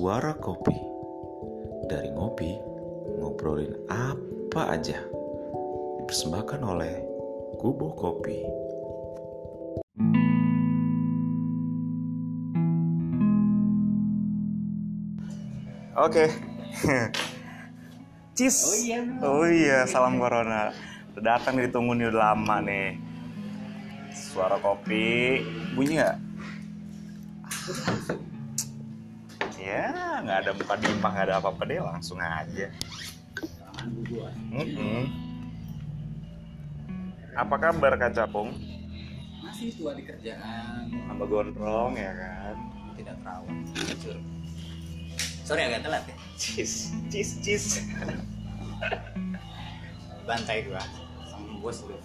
Suara Kopi. Dari ngopi, ngobrolin apa aja. Dipersembahkan oleh Kubo Kopi. Oke. Cheese Oh iya, Oh iya, salam corona. Udah datang ditunggu nih udah lama nih. Suara kopi. Bunyi nggak? Nggak ada muka dimpah, nggak ada apa-apa deh, langsung aja. Mm-mm. Apa kabar Kak Capung? Masih tua di kerjaan, Sama gondrong ya kan? tidak terawat, jujur. Sorry agak telat ya. Cheese, cheese, cheese. Bantai gua sama bos lu.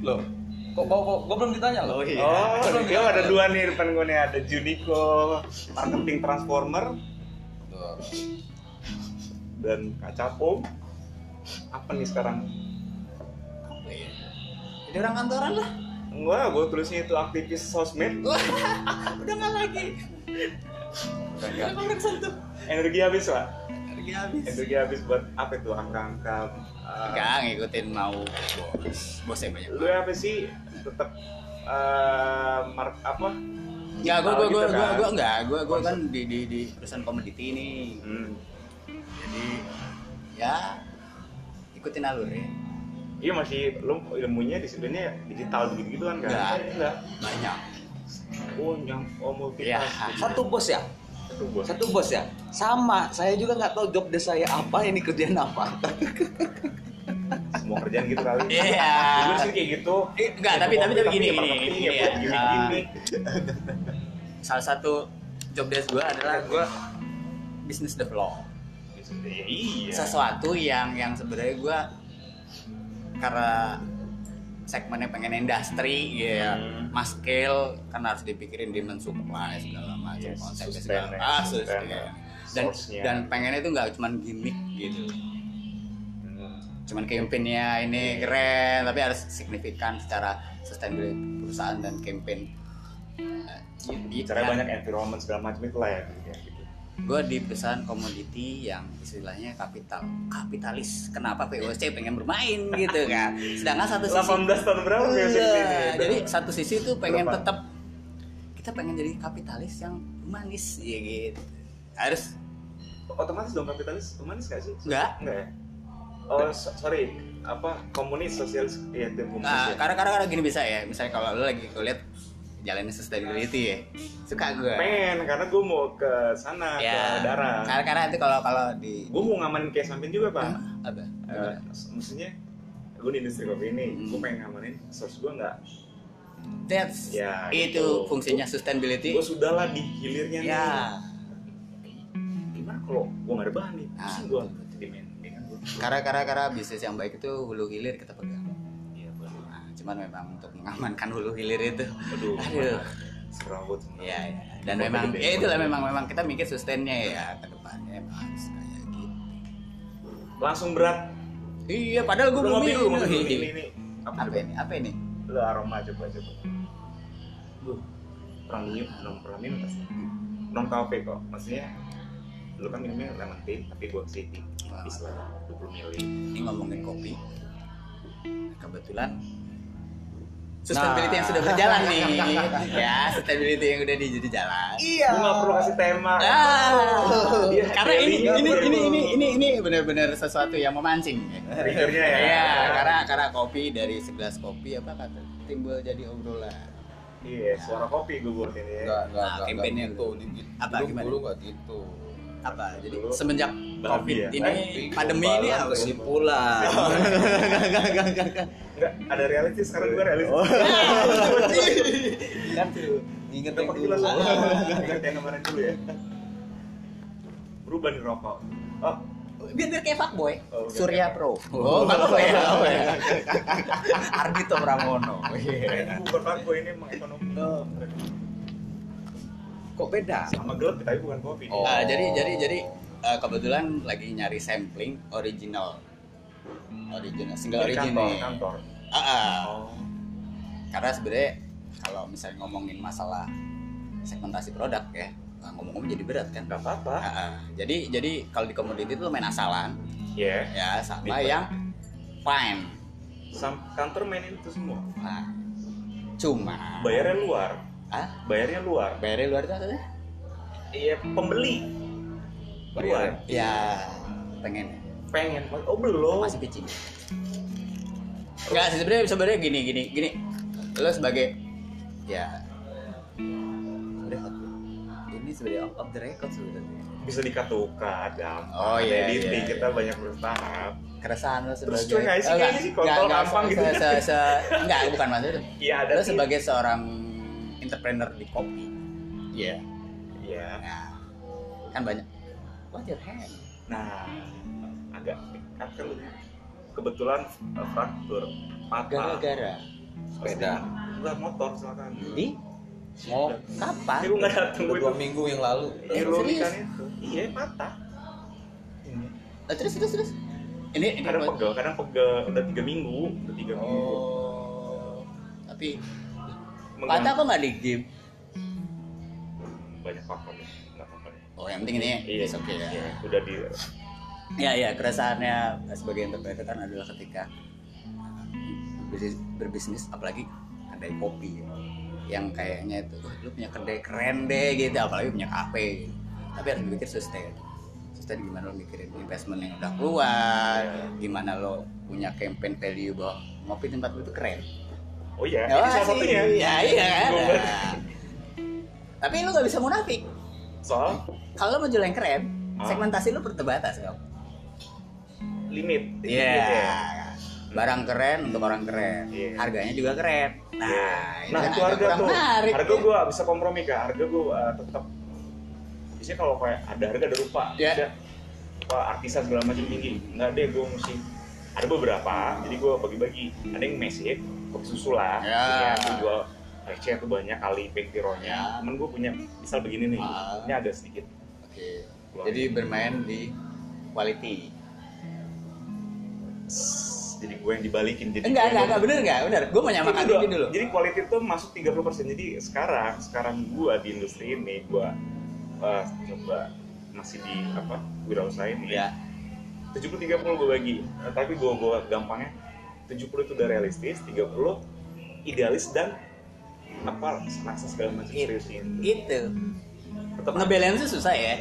Loh, kok kok kok gua belum ditanya loh. iya. Oh, Belum dia ditanya. ada dua nih depan gue nih, ada Juniko Marketing Transformer. Dan Kak Capung. Apa nih sekarang? Apa ya? Jadi orang kantoran lah. Enggak, gue tulisnya itu aktivis sosmed. Udah nggak lagi. Udah Udah nggak. orang sentuh. Energi habis, Pak. Harga habis. Energi habis buat apa itu angka-angka? uh, Enggak ngikutin mau bos. Bosnya banyak. lu apa sih tetap uh, mark apa Gua Gitu gua gua kan? gua enggak, gua gua kan di di di perusahaan komoditi ini. hmm. Jadi ya ikutin alur ya. iya masih lu ilmunya disiplinnya digital begitu gitu kan kan Enggak. enggak Banyak. oh yang oh multi Ya. Satu bos ya? itu bos Satu bos ya? Sama, saya juga nggak tahu job desk saya apa, ini kerjaan apa. semua kerjaan gitu kali Iya. dulu sih kayak gitu Eh, enggak, tapi- tapi- tapi gini, gini, gini ya, ya. buat gini-gini Salah satu job desk gua adalah gua business develop. Ya, iya Sesuatu yang yang sebenarnya gua karena segmennya pengen industri ya Hmm. mas scale kan harus dipikirin demand supply segala macam Yes, sustain segala ya, ah, ya. dan dan pengennya itu nggak cuman gimmick gitu Hmm. Cuman campaignnya ini keren tapi harus signifikan secara sustainability perusahaan dan campaign caranya banyak environment segala macam itu lah ya gitu. gue di perusahaan komoditi yang istilahnya kapital kapitalis kenapa VOC pengen bermain gitu kan sedangkan satu sisi 18 tahun berapa Iya, di sini? jadi satu sisi tuh pengen Berapa? tetap kita pengen jadi kapitalis yang humanis ya gitu harus otomatis dong kapitalis humanis gak sih? Enggak. Enggak ya? Oh, so- sorry. Apa komunis sosialis ya tim komunis nah, ya? karena karena karena gini bisa ya misalnya kalau lu lagi kulihat jalanin sustainability ya suka gue Pengen karena gue mau ke sana ke ya darat. karena karena itu kalau kalau di Gue mau ngamanin kayak samping juga pak. apa Eh, maksudnya gue di industri kopi ini, Hmm. gue pengen ngamanin source gue nggak. that's Ya, itu itu. fungsinya sustainability Gue sudah lah di hilirnya nih. ya Gimana kalau gue nggak ada bahan nih? Ah, Pusing ya gue. Karena karena karena bisnis yang baik itu hulu hilir kita pegang Iya betul. nah, cuman memang untuk mengamankan hulu hilir itu Aduh. aduh Serabut. Iya, iya. Dan Kota memang ya itulah memang memang kita mikir sustainnya ya ke depannya harus kayak gitu. Langsung berat. Iya, padahal gue Lu belum minum. Ini, ini. Apa coba? ini? Apa ini? Lu aroma coba coba. Duh, premium, non premium pasti. Non kafe kok. Maksudnya lu kan minumnya lemon tea tapi gua kasih Wah. istilah 20 ml Ini ngomongin kopi. Kebetulan sustainability yang sudah berjalan nih. ya, sustainability yang udah di jadi jalan. Iya. gua nggak perlu kasih tema Ah, Dia karena ini ini ini perlu. ini ini ini benar-benar sesuatu yang memancing. triggernya ya Iya, karena karena kopi dari segelas kopi apa kata timbul jadi obrolan. iya suara kopi gua buat ini ya Enggak, enggak, Nah, enggak. Di- di- apa, gimana? dulu enggak gitu. Apa? Jadi Dulu semenjak covid ya? ini Eh, pandemi ini gombalan apa sih kesimpulan. enggak ada reality sekarang gua reality. Kan tuh inget yang dulu. ingat yang kemarin dulu ya. Berubah nih rokok. Oh. Biar biar kayak fuckboy. Oh. Surya Pro. Oh, fuckboy ya? Apa ya. Ardito Pramono. Ini bukan rokok ini emang ekonomi Kok beda? sama gelap tapi bukan kopi. Oh. Nah, jadi jadi jadi eh, kebetulan lagi nyari sampling original. Original single Di kantor original kantor. Ah, ah. oh. Karena sebenarnya kalau misalnya ngomongin masalah segmentasi produk ya ngomong-ngomong jadi berat kan? Nggak apa-apa. Ah, ah. jadi jadi kalau di komoditi itu main asalan. Ya ya sama yang fine sam kantor mainin itu semua? Nah cuma bayarnya luar ah bayarnya luar. Bayarnya luar itu maksudnya? Iya pembeli. Luar. Ya pengen. Pengen. Oh belum. Masih kecil. Enggak sebenarnya sebenarnya gini gini gini. Lo sebagai ya. Ini sebenarnya off, off the record sebenarnya. Bisa dikatukan gampang. Oh, iya, editing iya, kita iya. banyak bertahap. Keresahan lo Terus sebagai cuy, nggak sih? Oh, Kayaknya sih kontol nggak, gampang gitu. se, se, se- enggak bukan maksudnya iya ada lo sebagai seorang entrepreneur di kopi iya iya nah kan banyak what your hand nah agak kan kebetulan uh, fraktur patah gara-gara Sepeda. enggak motor silakan di mau kapan gue nggak datang dua minggu yang lalu. Eh, serius? itu. Iya patah. Ini. Eh, terus terus terus ini ini Kadang pegel, kadang pegel udah tiga minggu, udah tiga minggu. Oh. tapi Mengganggu. Kata kok nggak di game. Banyak faktor ya, oh yang penting ini Iya, is okay ya. Iya, udah di ya ya keresahannya sebagai entrepreneur kan adalah ketika berbisnis, berbisnis apalagi kedai kopi ya. yang kayaknya itu "Wah, lu punya kedai keren deh gitu apalagi punya kafe. Tapi harus berpikir sustain. Sustain gimana lo mikirin investment yang udah keluar gimana lo punya campaign value bahwa ngopi tempat itu keren Oh iya, Ya, ini salah satunya. ya iya kan tapi lu gak bisa munafik Soal kalau mau jual yang keren Ah. segmentasi lu terbatas kok limit. Iya. Ya. Barang keren untuk orang keren. Iya. Harganya juga keren. Nah, Iya. ini Nah kan itu agak harga kurang tuh, menarik, harga ya. gua bisa kompromi kak, harga gua uh, tetap Biasanya kalau kayak ada harga ada rupa, Iya. ada apa artisan segala macam tinggi, nggak deh gua mesti ada beberapa, jadi gua bagi-bagi, ada yang mesif, kopi susu lah, Ya. ya, gua jual receh tuh banyak kali pengtironya, Ya. cuman gua punya misal begini nih, Ah. ini agak sedikit, Oke. Jadi bermain di quality. jadi gua yang dibalikin jadi Enggak, enggak, enggak bener enggak? Bener. Gue menyamakan Itu ini udah- dulu. Jadi quality itu masuk 30%. Jadi sekarang sekarang gua di industri ini gua uh, coba masih di apa wirausaha ini. Ya. 70 30 gua bagi. Nah, tapi gua gua gampangnya 70 itu udah realistis, 30 idealis dan apa rasa segala macam It- seriusin. Itu. Tetap Ngebalance itu susah ya.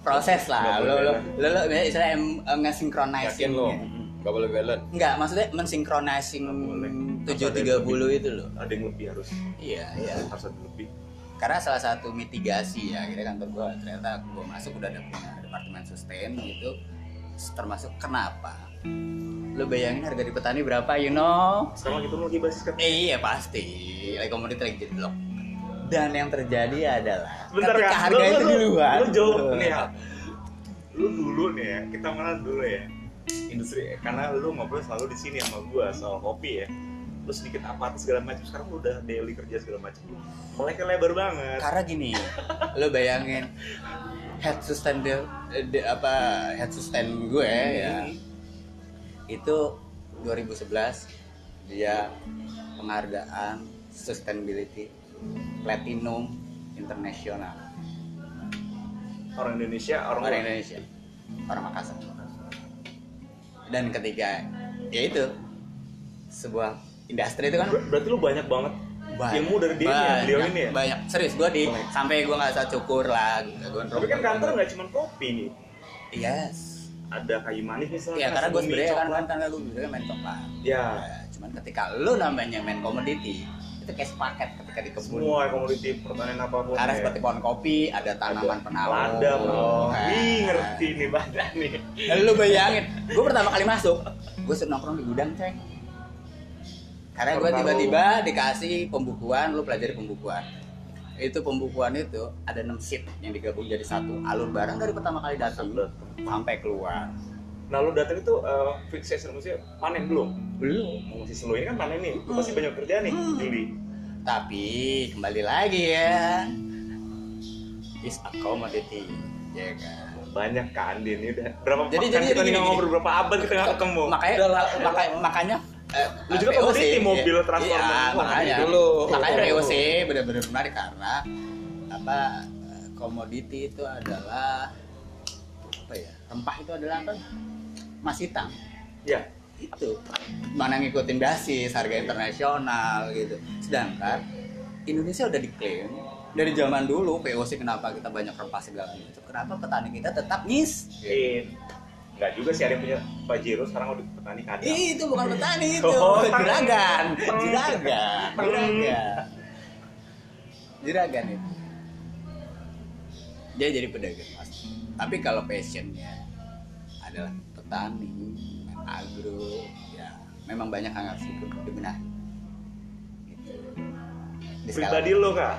Proses lah. Lo lo lo lo istilah nge-synchronizing. Yakin lo? Gak boleh balance. Enggak, maksudnya mensynchronize Nggak boleh. 730 itu loh. ada yang lebih harus Iya, iya. harus ada lebih. karena salah satu mitigasi ya akhirnya kantor gua ternyata gua masuk udah ada punya departemen sustain gitu termasuk kenapa lu bayangin harga di petani berapa you know Sekarang lagi turun lagi basis kan. eh, iya pasti lagi komoditi lagi jadi lock dan yang terjadi adalah Bentar ketika Kak. harga Lu- itu lu- di luar Lu jauh nih ya. Lu dulu nih ya, kita kenal dulu ya. Industri karena lu ngobrol selalu di sini sama gua soal kopi ya. Lu sedikit apatis segala macam. Sekarang lu udah daily kerja segala macam. Mulai lebar banget. karena gini lu bayangin head sustain de, de- apa head sustain gue ya itu 2011 dia penghargaan sustainability platinum internasional. Orang Indonesia, orang, orang Indonesia. Orang Makassar. Dan ketika ya itu sebuah industri itu kan Ber- berarti lu banyak banget banyak, ilmu dari dia ya, beliau ini ya. banyak. Serius gue di Banyak. sampai gue nggak usah cukur lah gue Tapi kan kantor nggak cuma kopi nih. yes Ada kayu manis misalnya. ya karena gue sebenarnya kan kan karena gue sebenarnya main coklat Ya, Ya, cuman ketika lu namanya main komoditi itu kayak sepaket ketika di kebun semua komoditi pertanian apa pun. karena ya. seperti pohon kopi ada tanaman penawar Lada, bro. Nah. Wih, ngerti nih badan nih. lu bayangin gue pertama kali masuk gue suruh nongkrong di gudang ceng karena gue tiba-tiba dikasih pembukuan lu pelajari pembukuan itu pembukuan itu ada 6 sheet yang digabung jadi satu. Alur barang dari pertama kali datang. Sampai keluar. Nah lu datang itu uh, fixation maksudnya panen belum? belum. Mau masih slow ini kan panen nih, lu pasti banyak kerjaan nih Hmm. Juli. tapi kembali lagi ya. Is a commodity ya kan? Banyak kan Din, ini udah berapa Jadi- jadi- kita gini, ngobrol berapa abad kita nggak ketemu. makanya makanya eh, Lu juga komoditi, mobil, iya. transformer, iya, makanya Dulu. makanya. VOC benar-benar menarik karena apa komoditi itu adalah apa ya rempah itu adalah apa? Mas hitam. Ya itu. Mana ngikutin basis harga internasional gitu. Sedangkan Indonesia udah diklaim dari zaman dulu POC kenapa kita banyak rempah segala macam? Kenapa petani kita tetap miskin nggak juga sih ada yang punya pajero sekarang udah petani Ih, itu bukan petani itu Oh, juragan juragan. Juragan juragan itu dia jadi pedagang mas. Tapi kalau passionnya adalah petani agro ya memang banyak yang harus dibenahi. Gitu. Di skala- pribadi lo kak?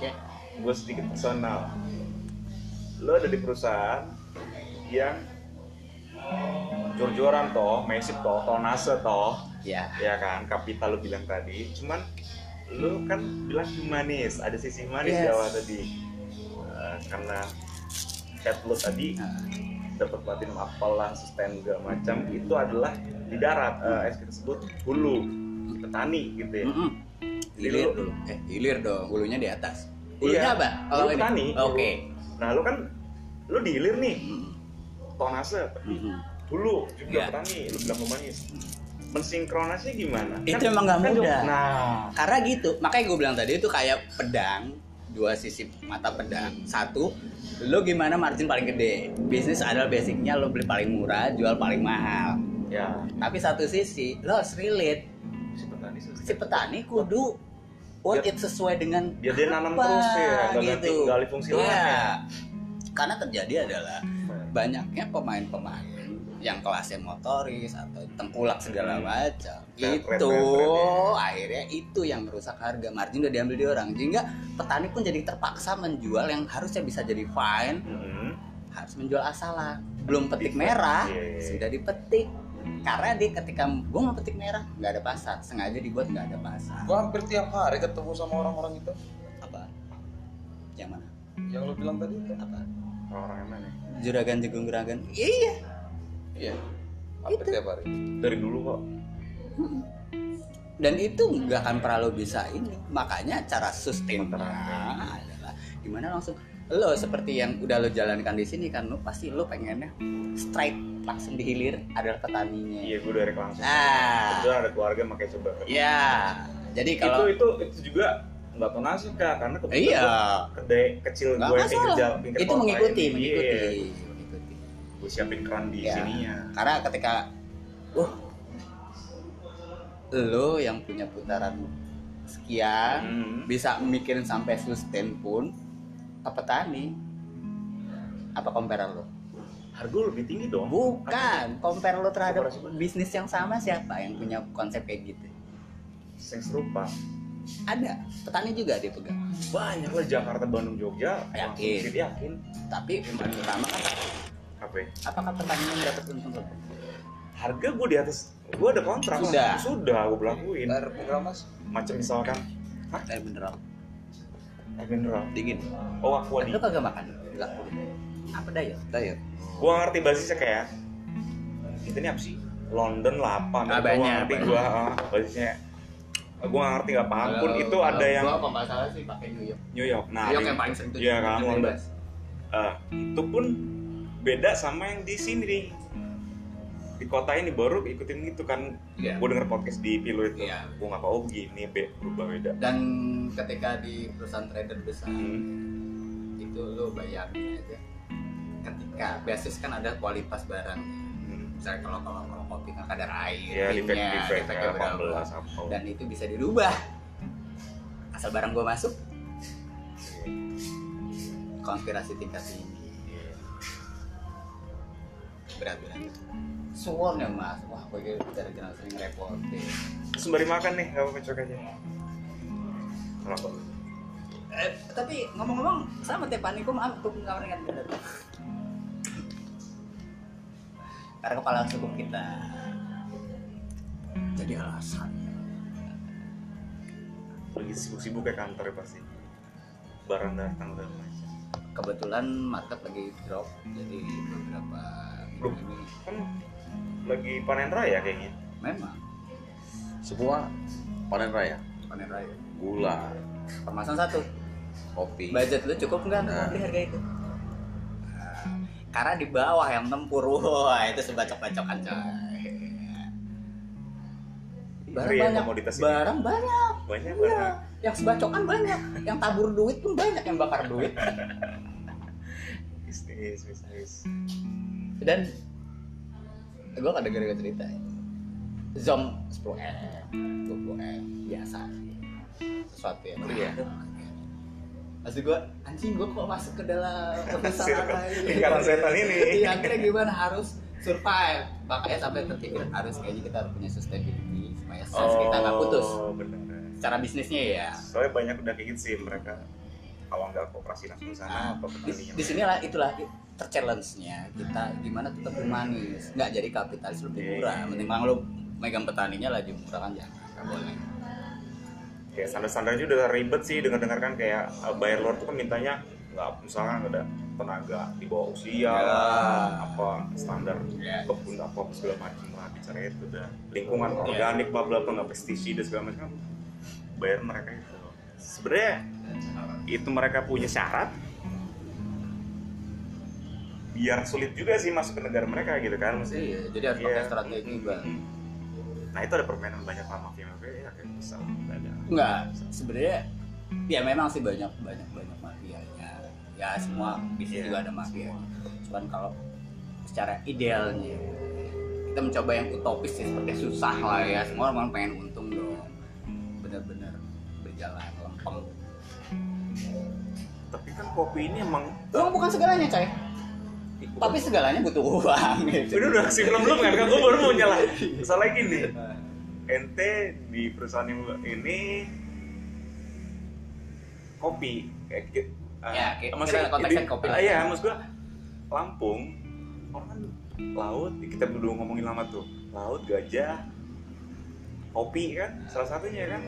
Ya. Gue sedikit personal. Lo ada di perusahaan yang jor-joran toh, mesif toh, tonase toh, ya ya kan, kapital lo bilang tadi. Cuman lo kan bilang humanis, ada sisi humanis Yes. Jawa tadi. Eh, karena chat lo tadi Nah, dapat platinum apalah, sustain segala macam itu adalah di darat, eh, kita sebut hulu petani gitu ya. mm-mm. hilir dulu eh hilir dong hulunya di atas hulunya Iya, apa hulu ini? petani. oke Nah lo kan lo di hilir nih, Mm-mm. Tonase Mm-mm. dulu juga Iya. petani lu bilang humanis mensinkronasinya gimana? Itu emang nggak kan mudah. nah. Karena gitu makanya gue bilang tadi itu kayak pedang dua sisi mata pedang. Satu lo gimana margin paling gede? Bisnis adalah basicnya lo beli paling murah jual paling mahal. Ya. Tapi satu sisi lo harus relate. Si petani si petani kudu what Biar- it sesuai dengan biar dia nanam apa, terus ya nggak ganti gitu alih fungsi Iya. lahan ya. Karena terjadi adalah banyaknya pemain-pemain yang kelasnya motoris atau tengkulak segala macam. Keren, keren, itu keren, keren, ya. akhirnya itu yang merusak harga. Margin udah diambil di orang. Sehingga petani pun jadi terpaksa menjual yang harusnya bisa jadi fine. Mhm. harus menjual asalan. Belum petik merah Iya. sudah dipetik. Karena dia ketika gue mau petik merah nggak ada pasar. Sengaja dibuat nggak ada pasar. Gua hampir tiap hari ketemu sama orang-orang itu. apa yang mana? Yang lo bilang tadi itu. apa orang-orang yang mana? Juragan jagung juragan. Iya. Iya. Hampir tiap hari. dari dulu kok. Dan itu nggak akan pernah lo bisa ini. Makanya cara sustain adalah gimana langsung lo seperti yang udah lo jalankan di sini kan lo pasti lo pengennya straight langsung dihilir adalah petaninya. Iya gue dari langsung. Ah. kebetulan ada keluarga makanya coba ya jadi itu kalau itu itu juga nggak nasib kak karena kebetulan iya kedai kecil nggak gue pinggir jalan pinggir itu mengikuti ini. mengikuti Iya. mengikuti gue siapin keran di Ya. sininya karena ketika uh lo yang punya putaran sekian Hmm. bisa mikirin sampai sustain pun ke petani apa compare lo harga lebih tinggi dong bukan compare lo terhadap Komparasi apa? bisnis yang sama siapa yang punya konsep kayak gitu yang serupa ada. Petani juga dia pegang. Banyak lah Jakarta Bandung Jogja. Yakin. sedikit yakin. Tapi yang paling utama kan apa? Ya? apakah petaninya mendapat untung lebih harga gue di atas gue ada kontrak. Sudah. sudah gue berlakuin Air mineral mas. macam misalkan. Air mineral. Air mineral. Dingin. Oh aqua lo kagak makan? Enggak. Apa daya Diet. gue ngerti basisnya kayak itu ini apa sih? London lah apa? Ah, gue banyak, ngerti banyak. gue basisnya gue nggak ngerti nggak paham pun itu ada yang gua kalau nggak salah sih pakai New York New York nah New York yang paling sering tuh Iya, kan, London. eh, itu pun beda sama yang di sini nih di kota ini baru ikutin gitu kan Iya. gue denger podcast di Pilu itu Iya. gue nggak tahu begini be berubah beda dan ketika di perusahaan trader besar Hmm. itu lo bayangin aja ketika basis kan ada kualitas barang. Misalnya kalau kalau kalau kopi kan kadar air ya defectnya defect berapa 18 apa dan itu bisa dirubah. Asal barang gua masuk konspirasi tingkat tinggi. Berat berat. Suwon ya mas. Wah gue dari kenal sering repotin. Sembari makan nih gak apa-apa cok aja. Kenapa? Eh, tapi ngomong-ngomong sama teh paniku maaf aku nggak ingat bener karena kepala suku kita. Jadi alasan. Lagi sibuk-sibuk kayak kantor ya pasti. Barang datang dan macam kebetulan market lagi drop jadi beberapa Loh. ini. kan lagi panen raya kayaknya. Memang. Semua panen raya. panen raya. Gula. permasalahan satu. Kopi. Budget lu cukup nggak untuk Nah. harga itu karena di bawah yang tempur. Wah itu sebacok-bacokan coy. Barang Ngeri ya banyak. komoditas ini. barang banyak. Banyak Iya, banget yang sebacokan banyak. Yang tabur duit pun banyak yang bakar duit. Bisnis bisnis dan gue kadang gara cerita. Ya. Zom 10 M 20 M biasa. Sesuatu yang Iya. Maksud gue, anjing gue kok masuk ke dalam kebesaran Circle- lingkaran setan ini. Iya, akhirnya gimana? Harus survive. Makanya sampai terpikir harus kayaknya kita harus punya sustainability supaya sales kita nggak putus. Oh, benar. Secara bisnisnya ya. soalnya banyak udah kayak gitu sih mereka. Kalau nggak kooperasi langsung Nah, sana apa di, di sinilah itulah terchallenge-nya. Kita gimana tetap humanis. Nggak jadi kapitalis lebih Iya. murah mending bang lo megang petaninya lagi murah kan? Jangan nggak boleh ya standar-standarnya udah ribet sih dengar-dengar kan kayak uh, buyer luar tuh kan mintanya nggak misalkan ada tenaga di bawah usia Ya. lah, apa standar Ya. kebun apa segala macam lah bicara itu udah lingkungan Ya. organik bla bla bla nggak pestisida segala macam bayar mereka itu sebenarnya itu mereka punya syarat biar sulit juga sih masuk ke negara mereka gitu kan Maksudnya, iya jadi harus Iya. pakai strategi juga Nah itu ada permainan banyak sama mafia mafia ya kayak bisa nggak ada. Enggak, sebenarnya ya memang sih banyak banyak banyak mafianya. Ya semua bisnis Iya. juga ada mafia. Cuman kalau secara idealnya kita mencoba yang utopis sih seperti susah lah ya. Semua orang pengen untung dong. Bener-bener berjalan lempeng. Tapi kan kopi ini emang Uang bukan segalanya coy. Tapi segalanya butuh uang gitu. Ini udah kasih belum belum kan? Kan gue baru mau nyala. Soalnya gini, ente di perusahaan yang ini kopi kayak gitu. Ya, kita- maksudnya konteksnya kopi lah. Iya, maksud gua Lampung orang kan laut kita dulu ngomongin lama tuh laut gajah kopi kan salah satunya kan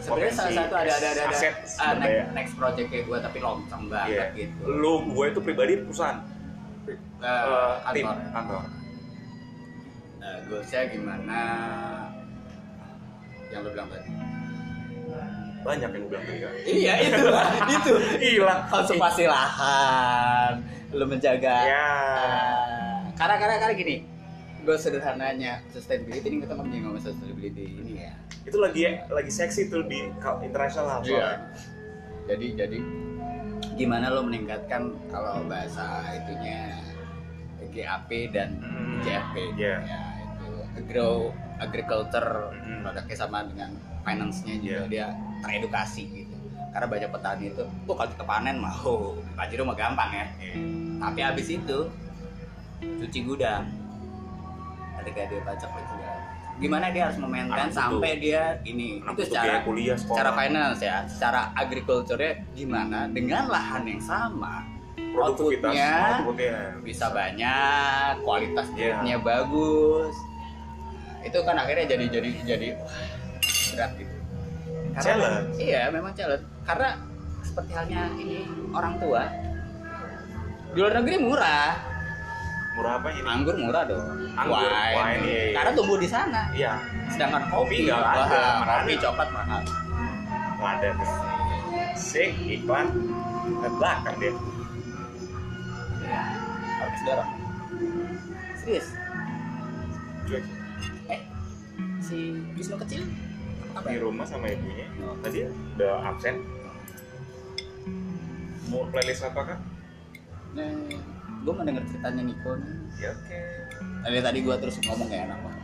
Sebenarnya salah satu ada ada ada, ada aset sumber next, next project kayak gue tapi lonceng banget Iya. gitu. lu gue itu pribadi perusahaan Eh, eh, tim kantor. Nah, goalsnya gimana yang lo bilang tadi? banyak yang gue bilang tadi kan Iya itu itu Gila. konservasi lahan, lo menjaga. ya Ah, karena karena karena gini, gue sederhananya sustainability ini kita ngomongin ngomong sustainability ini ya. itu lagi lagi seksi tuh di internasional soalnya. Jadi jadi gimana lo meningkatkan kalau bahasa itunya GAP dan Hmm, JFP iya. ya itu agro agriculture Hmm. produknya sama dengan finance-nya juga. Iya. dia teredukasi gitu. Karena banyak petani itu tuh kalau kita panen mau? Pajero mah gampang ya. Iya. tapi habis itu cuci gudang. Ketika dia pajak itu gimana dia harus memaintain Anak sampai dia ini? Anak itu secara kuliah sekolah. secara finance ya. Secara agriculture-nya gimana? Dengan lahan yang sama. Outputnya bisa banyak kualitas duitnya bagus itu kan akhirnya jadi jadi jadi wah, berat gitu. Challenge. iya memang challenge. Karena seperti halnya ini orang tua di luar negeri murah. Murah apa ini? Anggur murah dong. Anggur, wine, iya, iya. karena tumbuh di sana. Iya. Sedangkan kopi nggak ada, kopi coklat mahal. Nggak ada. Sik iklan belakang dia. Habis darah serius? Cuek. Si Wisnu kecil apa di rumah sama ibunya tadi udah absen mau playlist apa kan Nah, gue mau denger ceritanya Niko nih. ya oke Tadi tadi gue terus ngomong kayak enak banget.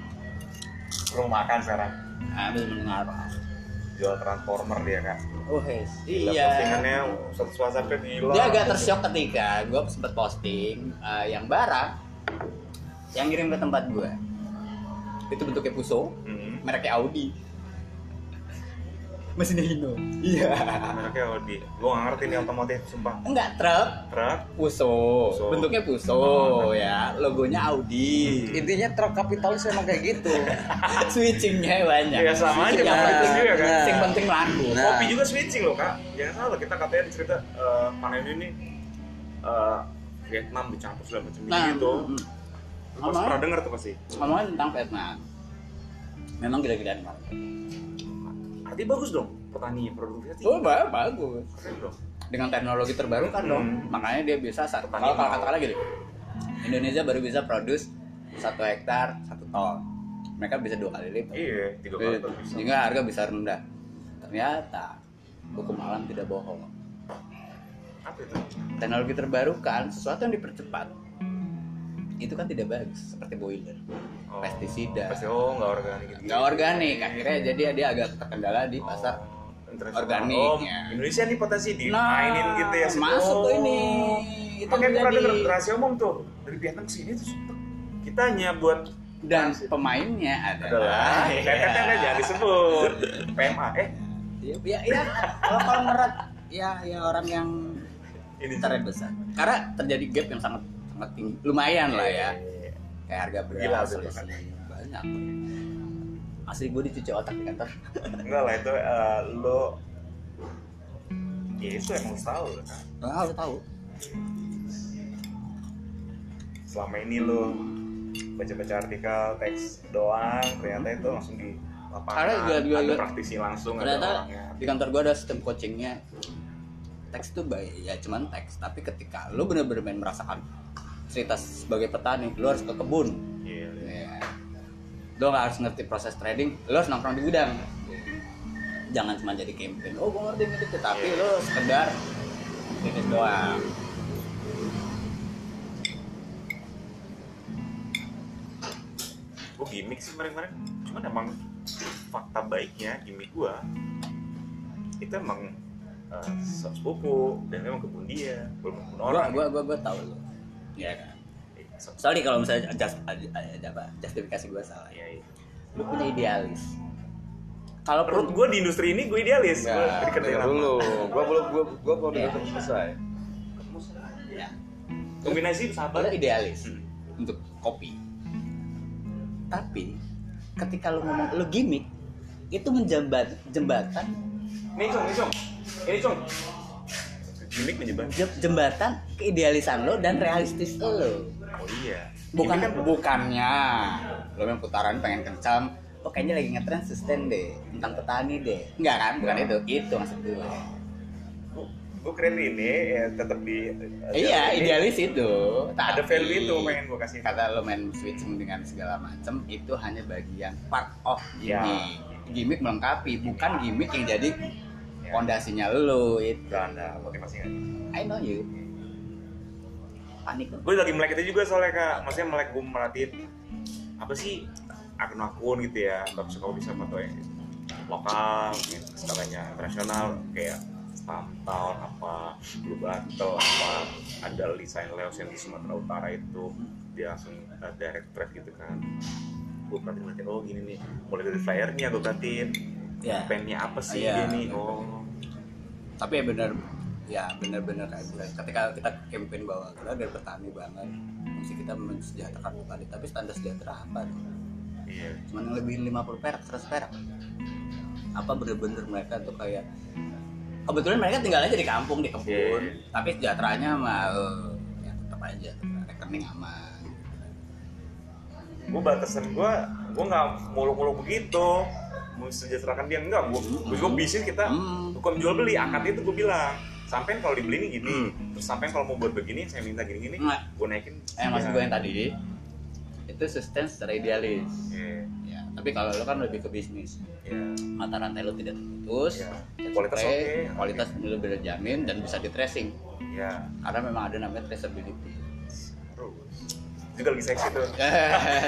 belum makan sekarang Habis mendengar. jual transformer dia kan Oh. Gila, Iya. postingannya satu WhatsApp gila Dia agak tersyok ketika gue sempet posting eh, yang barang yang kirim ke tempat gue. Itu bentuknya Puso, hmm. mereknya Audi. Mesinnya Hino. Iya. mereknya Audi gua nggak ngerti nih otomotif sumpah Enggak truk, truk Puso. Puso. Bentuknya Puso Oh, ya, logonya Audi. intinya truk kapitalis emang kayak gitu Switchingnya banyak. Ya, sama aja, Yang Pak. penting Juga kan. Yang penting laku. Nah. kopi juga switching loh kak jangan salah kita katanya cerita eh, panen ini eh, Vietnam dicampur segala macam Nah, gitu mm, Lu Ngomong- pernah dengar tuh pasti. Ngomongin tentang Vietnam. Memang gila-gilaan banget. Artinya bagus dong petani produktivitas oh tinggi. ba- bagus. Keren dong. dengan teknologi terbaru kan dong Hmm. makanya dia bisa sa- Petani kalau katakanlah gini Indonesia baru bisa produce satu hektar satu ton. Mereka bisa dua kali lipat. Iya, tiga kali bisa. sehingga harga bisa rendah. Ternyata hukum alam tidak bohong. Apa itu? teknologi terbarukan sesuatu yang dipercepat itu kan tidak bagus seperti boiler Oh, Pestisida. Pasti oh nggak organik gitu. nggak organik akhirnya jadi dia agak terkendala di pasar Oh, organik, Oh, ya. Indonesia nih potensi nah dimainin gitu ya. masuk tuh Oh. ini itu Makanya pernah denger rahasia umum tuh dari Vietnam ke sini terus kita hanya buat dan pemainnya adalah adalah KTT kan jangan disebut PMA eh ya ya, ya kalau kalau merat ya ya orang yang ini internet besar karena terjadi gap yang sangat sangat tinggi lumayan lah ya. Kayak harga Gila, beras kan. banyak. Asli gue dicuci otak di kantor. Enggak lah itu eh, lo ya itu emang tahu kan? Ah lu tahu. Selama ini lo baca-baca artikel teks doang ternyata itu langsung di lapangan. Karena juga- juga- ada praktisi langsung ada orangnya. di kantor gue ada sistem coachingnya. Teks tuh baik ya cuman teks. Tapi ketika lu bener-bener main merasakan cerita sebagai petani lu harus ke kebun. Iya, iya. ya. lu nggak harus ngerti proses trading lu harus nongkrong di gudang. Jangan cuma jadi campaign oh gue ngerti gitu. Tapi Iya. lu sekedar bisnis doang. Gue gimmick sih kemarin-kemarin cuman emang fakta baiknya gimmick gue itu emang eh, sepupu dan emang kebun dia belum kebun orang. gua gua gua tahu lu ya kan so- sorry kalau misalnya just, apa justifikasi gua salah iya, iya. lu punya idealis kalaupun menurut gue di industri ini gue idealis gue dengar apa dulu. Gua belum gua gua belum Iya. dengar selesai. ya, kombinasi sabar lu idealis Hmm. untuk kopi tapi ketika lu ngomong lu gimmick itu menjembat jembatan Nih cung, nih cung, ini cung. Gimmick menyebar. je- jembatan keidealisan lo dan realistis lo Oh iya. bukan kan bukannya lo yang putaran pengen kencang lo kayaknya lagi ngetren sustain deh tentang petani deh enggak kan bukan itu itu maksud gue gue keren ini ya, tetap di. iya ini idealis itu Ada tapi value itu pengen gue kasih. kata lo main switching dengan segala macam itu hanya bagian part of Ya. gimmick gimmick melengkapi bukan gimmick yang jadi Ya. Pondasinya lo itu. Gak ada motivasi nggak? I know you. Panik Gue lagi melek itu juga soalnya kak. Maksudnya melek gue merhatiin apa sih akun-akun gitu ya. Gak suka bisa foto yang lokal, gitu, skalanya internasional. Kayak Town apa, Blue Battle apa, ada desain Leos yang di Sumatera Utara itu. Dia langsung uh, direct trade gitu kan. Gue perhatiin oh gini nih. Mulai dari flyernya gue perhatiin. Ya. pennya apa sih Iya. dia nih? Oh tapi ya benar ya benar-benar kayak gue ketika kita campaign bahwa kita dari petani banget mesti kita mensejahterakan petani tapi standar sejahtera apa dong? Iya. Cuma yang lebih 50 perak 100 perak. Apa bener-bener mereka tuh kayak kebetulan mereka tinggal aja di kampung di kebun Iya. tapi sejahteranya mah eh, ya tetap aja rekening aman gue batasan gue gue nggak mulu-mulu begitu mau sejahterakan dia. Enggak gue gue bisnis kita Hmm. bukan jual beli akad itu gue bilang sampai kalau dibeli ini gini Hmm. terus sampai kalau mau buat begini saya minta gini gini gue naikin. Eh maksud gue yang tadi itu sustain secara idealis. Iya, ya tapi kalau lo kan lebih ke bisnis. Iya. mata rantai lo tidak terputus Iya. cat Kualitas oke. kualitas lo benar jamin dan bisa di tracing ya karena memang ada namanya traceability juga lagi seksi tuh.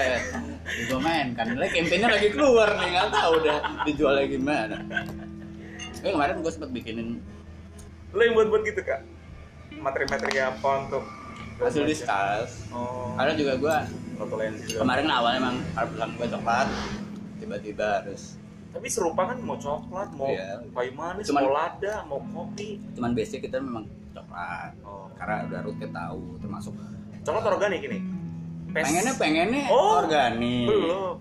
Gue main kan. Lagi campaignnya lagi keluar nih nggak tahu udah dijualnya gimana. Eh kemarin gue sempet bikinin lo yang buat buat gitu kak? Materi-materi apa untuk hasil discuss oh. Karena juga gue kemarin awalnya emang harus bilang gue coklat. Tiba-tiba harus. Tapi serupa kan mau coklat mau Iya. kayu manis Cuman- mau lada mau kopi. Cuman basic kita memang coklat. Oh. Karena udah rutin tahu termasuk coklat organik ini Pes- pengennya pengennya Oh, organik. belum.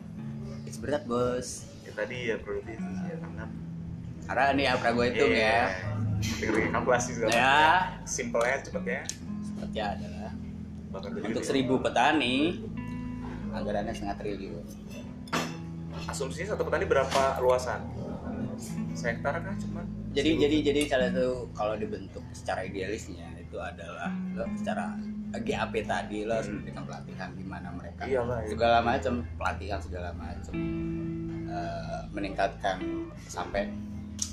It's berat bos. Ya tadi ya produktif ya enam karena ini apa gue hitung ya. tinggal kalkulasi segala Ya. macam. simpelnya cepet ya. Sepertinya adalah. Untuk seribu petani anggarannya setengah triliun. Asumsinya satu petani berapa luasan? Sehektare kan cuma jadi jadi jadi salah satu kalau dibentuk secara idealisnya itu adalah lo secara GAP tadi lo harus Hmm. memberikan pelatihan gimana mereka Iyalah, iya. segala macam pelatihan segala macam Eh, meningkatkan sampai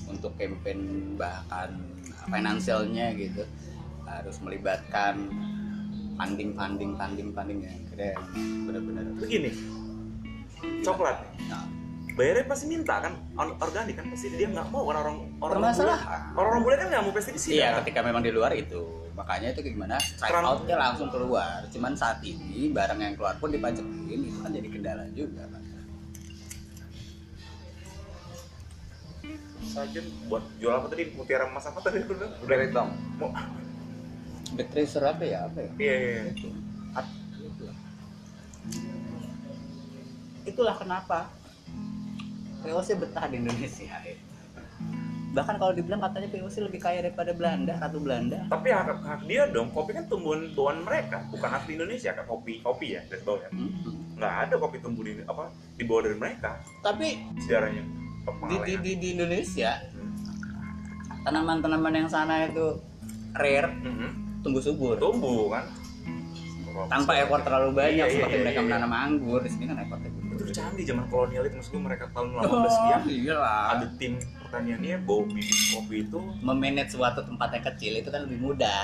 untuk campaign bahkan finansialnya gitu harus melibatkan funding funding funding funding yang keren benar-benar begini coklat Nah, bayarnya pasti minta kan Or- organik kan pasti dia nggak mau kan orang orang Permasalahan. bule orang orang bule kan nggak mau pestisida Iya, kan? ketika memang di luar itu. Makanya itu gimana? Strike out-nya langsung keluar. Cuman saat ini barang yang keluar pun dipajakin itu kan jadi kendala juga kan. Sajen buat jual apa tadi mutiara emas apa tadi udah udah hitam. mau tracer apa ya? Apa ya? iya iya iya. Itulah. Kenapa POC betah di Indonesia. ya. Bahkan kalau dibilang katanya POC lebih kaya daripada Belanda, Ratu Belanda. tapi hak, hak dia dong kopi kan tumbuhan tuan mereka bukan hak di Indonesia kan kopi kopi ya dari bawah ya. Mhm. nggak ada kopi tumbuh di apa di bawah dari mereka. Tapi sejarahnya di, di, pengalaman di, di Indonesia tanaman-tanaman yang sana itu rare tumbuh subur. Tumbuh kan? Tanpa ekor terlalu banyak Iya, iya, seperti iya, mereka iya. menanam anggur di sini kan ekornya itu gede. canggih zaman kolonial itu maksud gue mereka tahun 18 Oh, sekian iya lah. ada tim pertaniannya bawa bibit kopi itu Memanage suatu tempat yang kecil itu kan lebih mudah.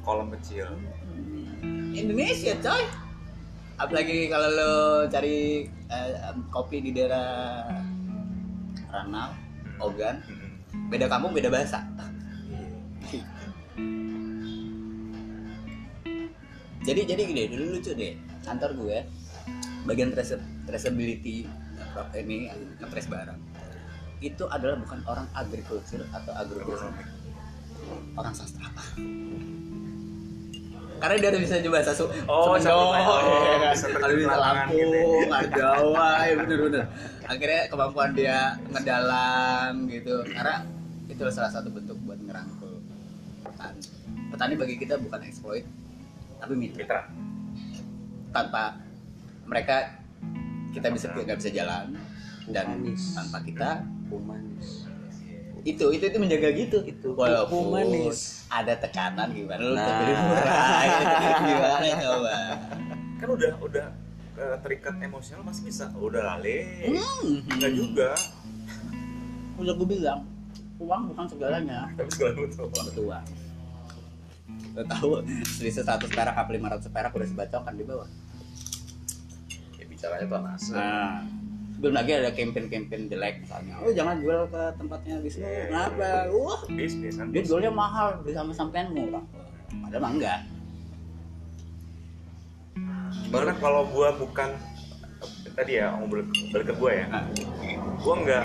kolam kecil Indonesia coy. Apalagi kalau lo cari eh, kopi di daerah Ranau, Ogan, Mm-mm. beda kampung beda bahasa. Iya. jadi jadi gini dulu lucu deh kantor gue bagian trace traceability ini ngetrace barang. Itu adalah bukan orang agriculture atau agronomi orang sastra. Apa? Karena dia harus bisa coba bahasa su Oh, satu- oh, ya. bisa kalau bisa Lampung, gitu ada Jawa, ya bener-bener. Akhirnya kemampuan dia ngedalam gitu, karena itu salah satu bentuk buat ngerangkul petani. Petani bagi kita bukan exploit, tapi mitra. mitra. Tanpa mereka kita bisa nggak bisa jalan dan Manis. tanpa kita Humanis. itu itu itu menjaga gitu Itu walaupun humanis. ada tekanan gimana lu Nah. beli murah gitu, gimana coba kan udah udah terikat emosional masih bisa udah lale Hmm. enggak juga udah gue bilang uang bukan segalanya tapi segala butuh uang tahu selisih 100 perak apa 500 perak udah sebacokan di bawah bicaranya tuh anak nah. Belum lagi ada campaign-campaign jelek misalnya. Oh jangan jual ke tempatnya Wisnu Iya. kenapa wah. Bisnis kan dia jualnya mahal beli sama sampean murah padahal mah enggak. Gimana kalau gua bukan tadi ya mau balik, ke gua ya. Nah. gua nggak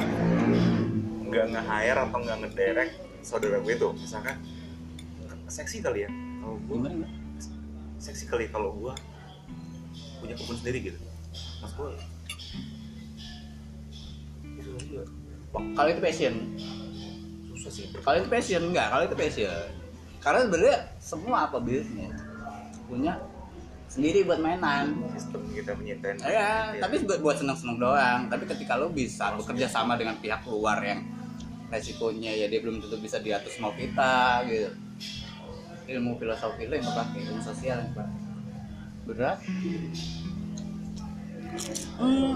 nggak nge-hire atau nggak ngederek saudara gue tuh misalkan seksi kali ya. Kalau gimana? seksi kali kalau gua punya kebun sendiri gitu mas juga kalau itu passion. Susah sih. Kalau itu passion enggak kalau itu passion. Karena sebenarnya semua apa bisnis punya sendiri buat mainan. Sistem kita menyintain ya tapi buat buat seneng-seneng doang. Tapi ketika lo bisa bekerja sama dengan pihak luar yang resikonya ya dia belum tentu bisa diatur sama kita gitu. Ilmu filosofi lo yang kepake ilmu sosial yang kepake berat hmm.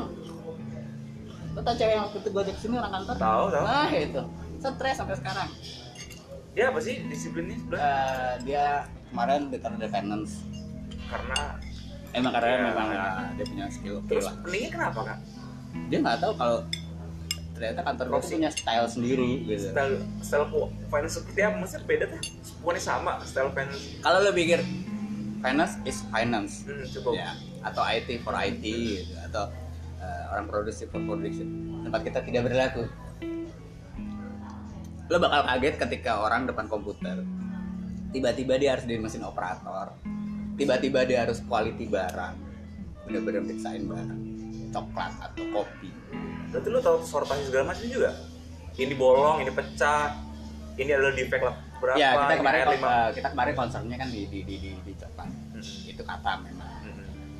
lo tau cewek yang waktu itu gue ajak sini orang kantor? Tahu tahu nah itu. Stres sampai sekarang. Dia apa sih disiplinnya sebelah Eh, dia kemarin the finance karena? Emang karena Ya. memang ya, dia punya skill terus lah. kenapa kak? Dia nggak tahu kalau ternyata kantor gue punya style sendiri gitu. Style style finance seperti apa? Maksudnya beda tuh? Semuanya sama style finance. Kalau lo pikir finance is finance. Hmm, coba ya atau IT for IT gitu atau eh, orang produksi for production. Tempat kita tidak berlaku. Lo bakal kaget ketika orang depan komputer tiba-tiba dia harus jadi mesin operator tiba-tiba dia harus quality barang bener-bener periksain barang coklat atau kopi. Berarti lu tahu sortasi segala macam juga? Ini bolong ini pecah ini adalah defect lah. Berapa? Ya kita kemarin eh, kita kemarin concernnya kan di di di di, di coklat. Hmm. itu kata memang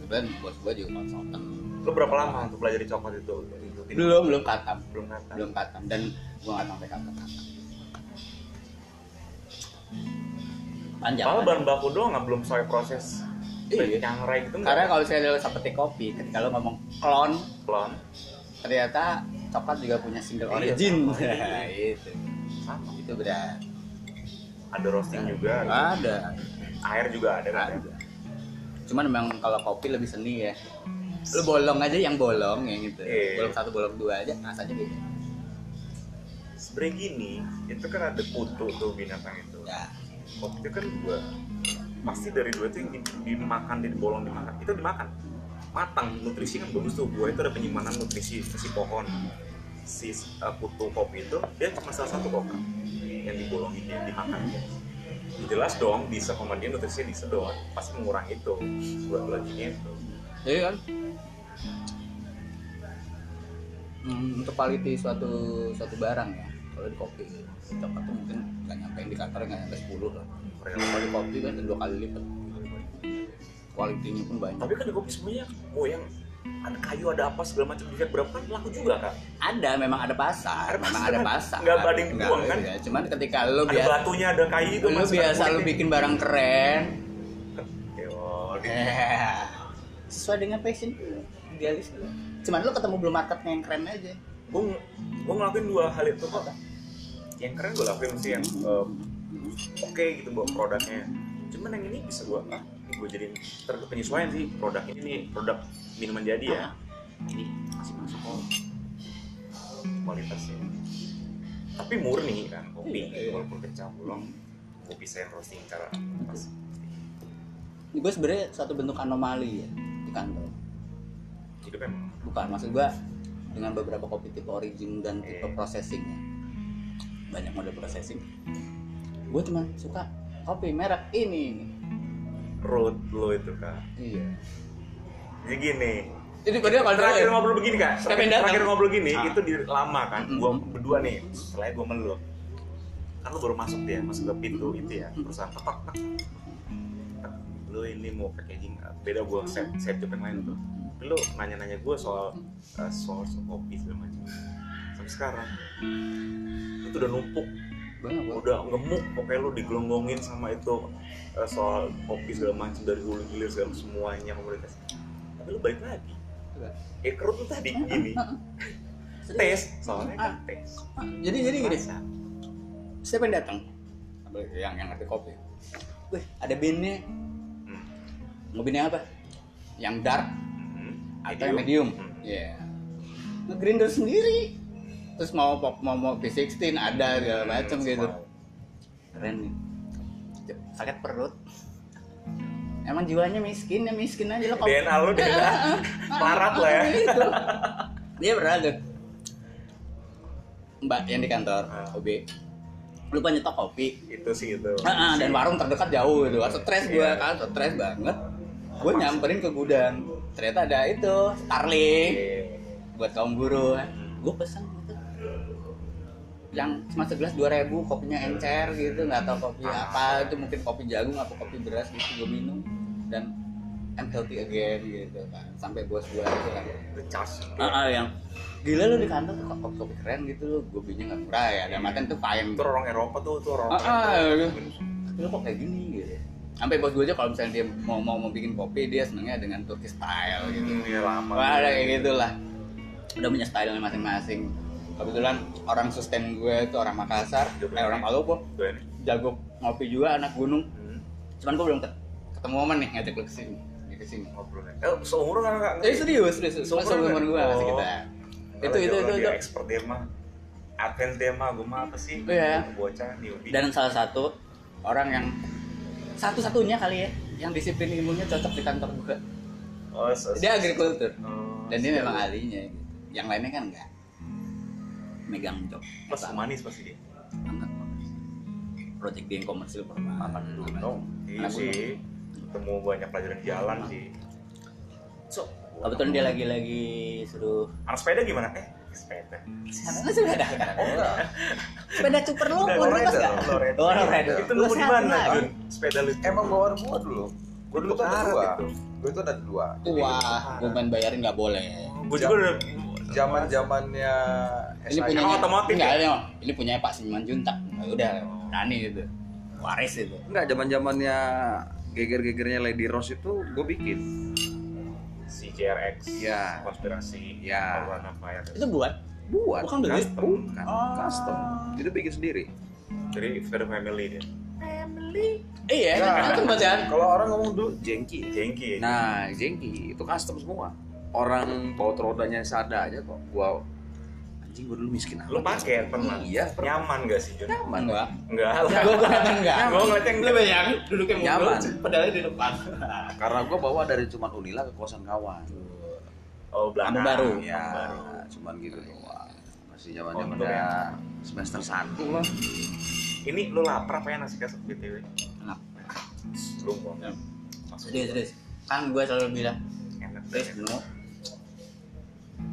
Kemudian bos gue juga konsultan. Lu berapa lama untuk belajar di coklat itu? Belum belum katam. Belum kata belum katam. Dan gua nggak sampai katam. Katam panjang Malah panjang. bahan baku doang nggak belum sampai proses Iya. nyangrai gitu karena kalau saya lihat seperti kopi ketika lo ngomong klon klon ternyata coklat juga punya single Iya, origin. sama. itu sama. Itu berat. Ada roasting juga. Ada. Air juga ada kan? Ada cuman memang kalau kopi lebih seni ya. Lu bolong aja yang bolong yang gitu. Iya. bolong satu bolong dua aja rasanya beda sebenarnya gini itu kan ada putu tuh binatang itu. Ya. Kopi itu kan dua. Pasti dari dua itu yang di- dimakan di bolong dimakan. Itu dimakan. Matang. Nutrisi kan bagus tuh. Buah itu ada penyimpanan nutrisi si pohon. Si uh, putu kopi itu dia cuma salah satu kok yang dibolongin yang dimakan jelas dong bisa nutrisi disedot pasti mengurangi itu buat lagi itu. Jadi kan? Hmm, untuk quality suatu suatu barang ya. Kalau di kopi coklat tuh mungkin nggak nyampe indikatornya nggak nyampe 10 lah. Kalau di kopi kan dua kali lipat. Kualitinya pun banyak. Tapi kan di kopi semuanya mau yang ada kayu ada apa segala macam dilihat berapa kan laku juga kan ada memang ada pasar Ada memang pasar, ada kan? pasar Nggak banding buang, kan? iya. cuman ketika lo ada biasa batunya ada kayu itu ke biasa kulitnya. bikin barang keren sesuai dengan passion idealis lu cuman lu ketemu belum marketnya yang keren aja gue gue ngelakuin dua hal itu kok yang keren gue lakuin sih yang um, oke gitu buat produknya cuman yang ini bisa gue ah gue jadiin penyesuaian sih produk ini nih produk minuman jadi ya. Ini masih masuk kok kualitasnya tapi murni kan kopi. Iya, iya. walaupun kecampur gue bisa yang roasting cara pas. Gue sebenarnya satu bentuk anomali ya di kantor. Hidup emang. Bukan maksud gue dengan beberapa kopi tipe origin dan tipe Eh. processingnya banyak model processing. Gue cuma suka kopi merek ini road lo itu kak. Iya. Jadi gini. Ini padahal kalau terakhir terakhir ngobrol begini kak. Siapa terakhir, terakhir ngobrol gini Ah. itu di lama kan? Mm-mm. gua berdua nih setelah gua melu kan lu baru masuk dia masuk ke pintu itu ya perusahaan tepak tak Tak. lu ini mau packaging beda gua set set job yang lain tuh. Tapi lu nanya-nanya gua soal uh, source kopi segala macam. Sampai sekarang itu udah numpuk banget. Udah gemuk pokoknya lu digelonggongin sama itu uh, soal kopi segala macam dari hulu hilir segala semuanya komoditas tapi lu balik lagi. Ya kerut lu tadi gini. tes soalnya kan tes. Ah, jadi jadi gini. Siapa yang datang? Yang yang ngerti kopi? Wih ada bandnya. Hmm. mau bandnya apa? Yang dark Hmm. atau yang medium. Hmm. ya ngegrinder sendiri terus mau pop mau mau V16 ada segala macam Hmm, gitu. semua. keren nih. Sakit perut. Emang jiwanya miskin ya miskin aja lo DNA lu DNA Larat lah ya. Gitu. dia pernah tuh mbak yang di kantor Ah. OB lupa nyetok kopi. Itu sih itu. Ah, ah, dan warung terdekat jauh gitu. Stres gue Iya. kan stres banget. Gue nyamperin ke gudang. Ternyata ada itu Starling. Buat kaum buruh gue pesen yang cuma segelas dua ribu kopinya encer gitu nggak tahu kopi apa itu mungkin kopi jagung apa kopi beras gitu gue minum dan I'm healthy again gitu kan sampai bos gue itu kan the charge ah, ah, yang gila lu di kantor tuh kopi kopi keren gitu lu gue belinya nggak murah ya dan makan tuh fine itu orang Eropa tuh tuh orang Ah, ah, tapi lu kok kayak gini gitu? Sampai bos gue aja kalau misalnya dia mau mau mau bikin kopi dia senengnya dengan Turkish style gitu. Ini lama Wah, ada kayak gitu lah. Udah punya style masing-masing. Kebetulan orang sustain gue itu orang Makassar, eh orang Palopo, jago ngopi juga anak gunung. Hmm. Cuman gue belum ket- ketemu momen nih ngajak lu ke sini, ke sini. ngobrolnya eh seumuran kan Eh serius, serius. Seumuran Seumuran gue masih Oh. kita. Itu, itu, itu, itu. expert dia mah advance dia mah gue mah apa sih Iya. bocah newbie Dan salah satu orang yang satu-satunya kali ya yang disiplin ilmunya cocok di kantor gue. oh, so- Dia agrikultur Oh, dan dia memang ahlinya gitu. Yang lainnya kan enggak. Megang job. Mas manis pasti dia. Banget project dia yang komersil pernah. Anak gunung iya Anak sih. ketemu banyak pelajaran jalan sih. So kebetulan dia lagi lagi suruh anak sepeda gimana? Eh sepeda. Emang sepeda? Oh enggak. Sepeda super lo pun Lowrider, nggak? Lowrider. oh Lowrider. itu lu di mana. Jun? sepeda lu Emang bawaan gua dulu. Gua dulu tuh ada dua. Gua itu ada dua. wah gue main bayarin nggak boleh. Gue juga udah zaman zamannya ini punya otomotif enggak, ya? ini, ini punya Pak Simanjuntak Nah, udah Dani itu waris itu Enggak, zaman zamannya geger-gegernya Lady Rose itu gue bikin. si JRX Ya. konspirasi Ya. Fire itu buat Buat. Bukan beli? Custom. Bukan. Oh. Custom. Itu bikin sendiri. jadi for the family dia iya Nah. bacaan Kalau orang ngomong dulu jengki. jengki Nah, jengki itu custom semua. Orang baut rodanya sada aja kok. Gua anjing gua dulu miskin lu amat. pakai pernah Iya, pernah. nyaman gak sih Jun? Nyaman. enggak enggak gue gue enggak gue ngeliatnya lu enggak bayang duduknya Nyaman. mundur pedalnya di depan Karena gua bawa dari cuman Unila ke kosan kawan. oh belakang Kamu baru. Ya, baru cuman gitu doang. Masih zaman Untung zamannya ya. semester 1 lah. ini lu lapar apa ya nasi kesep gitu ya enak belum kok Ya. Serius serius kan gue selalu bilang enak no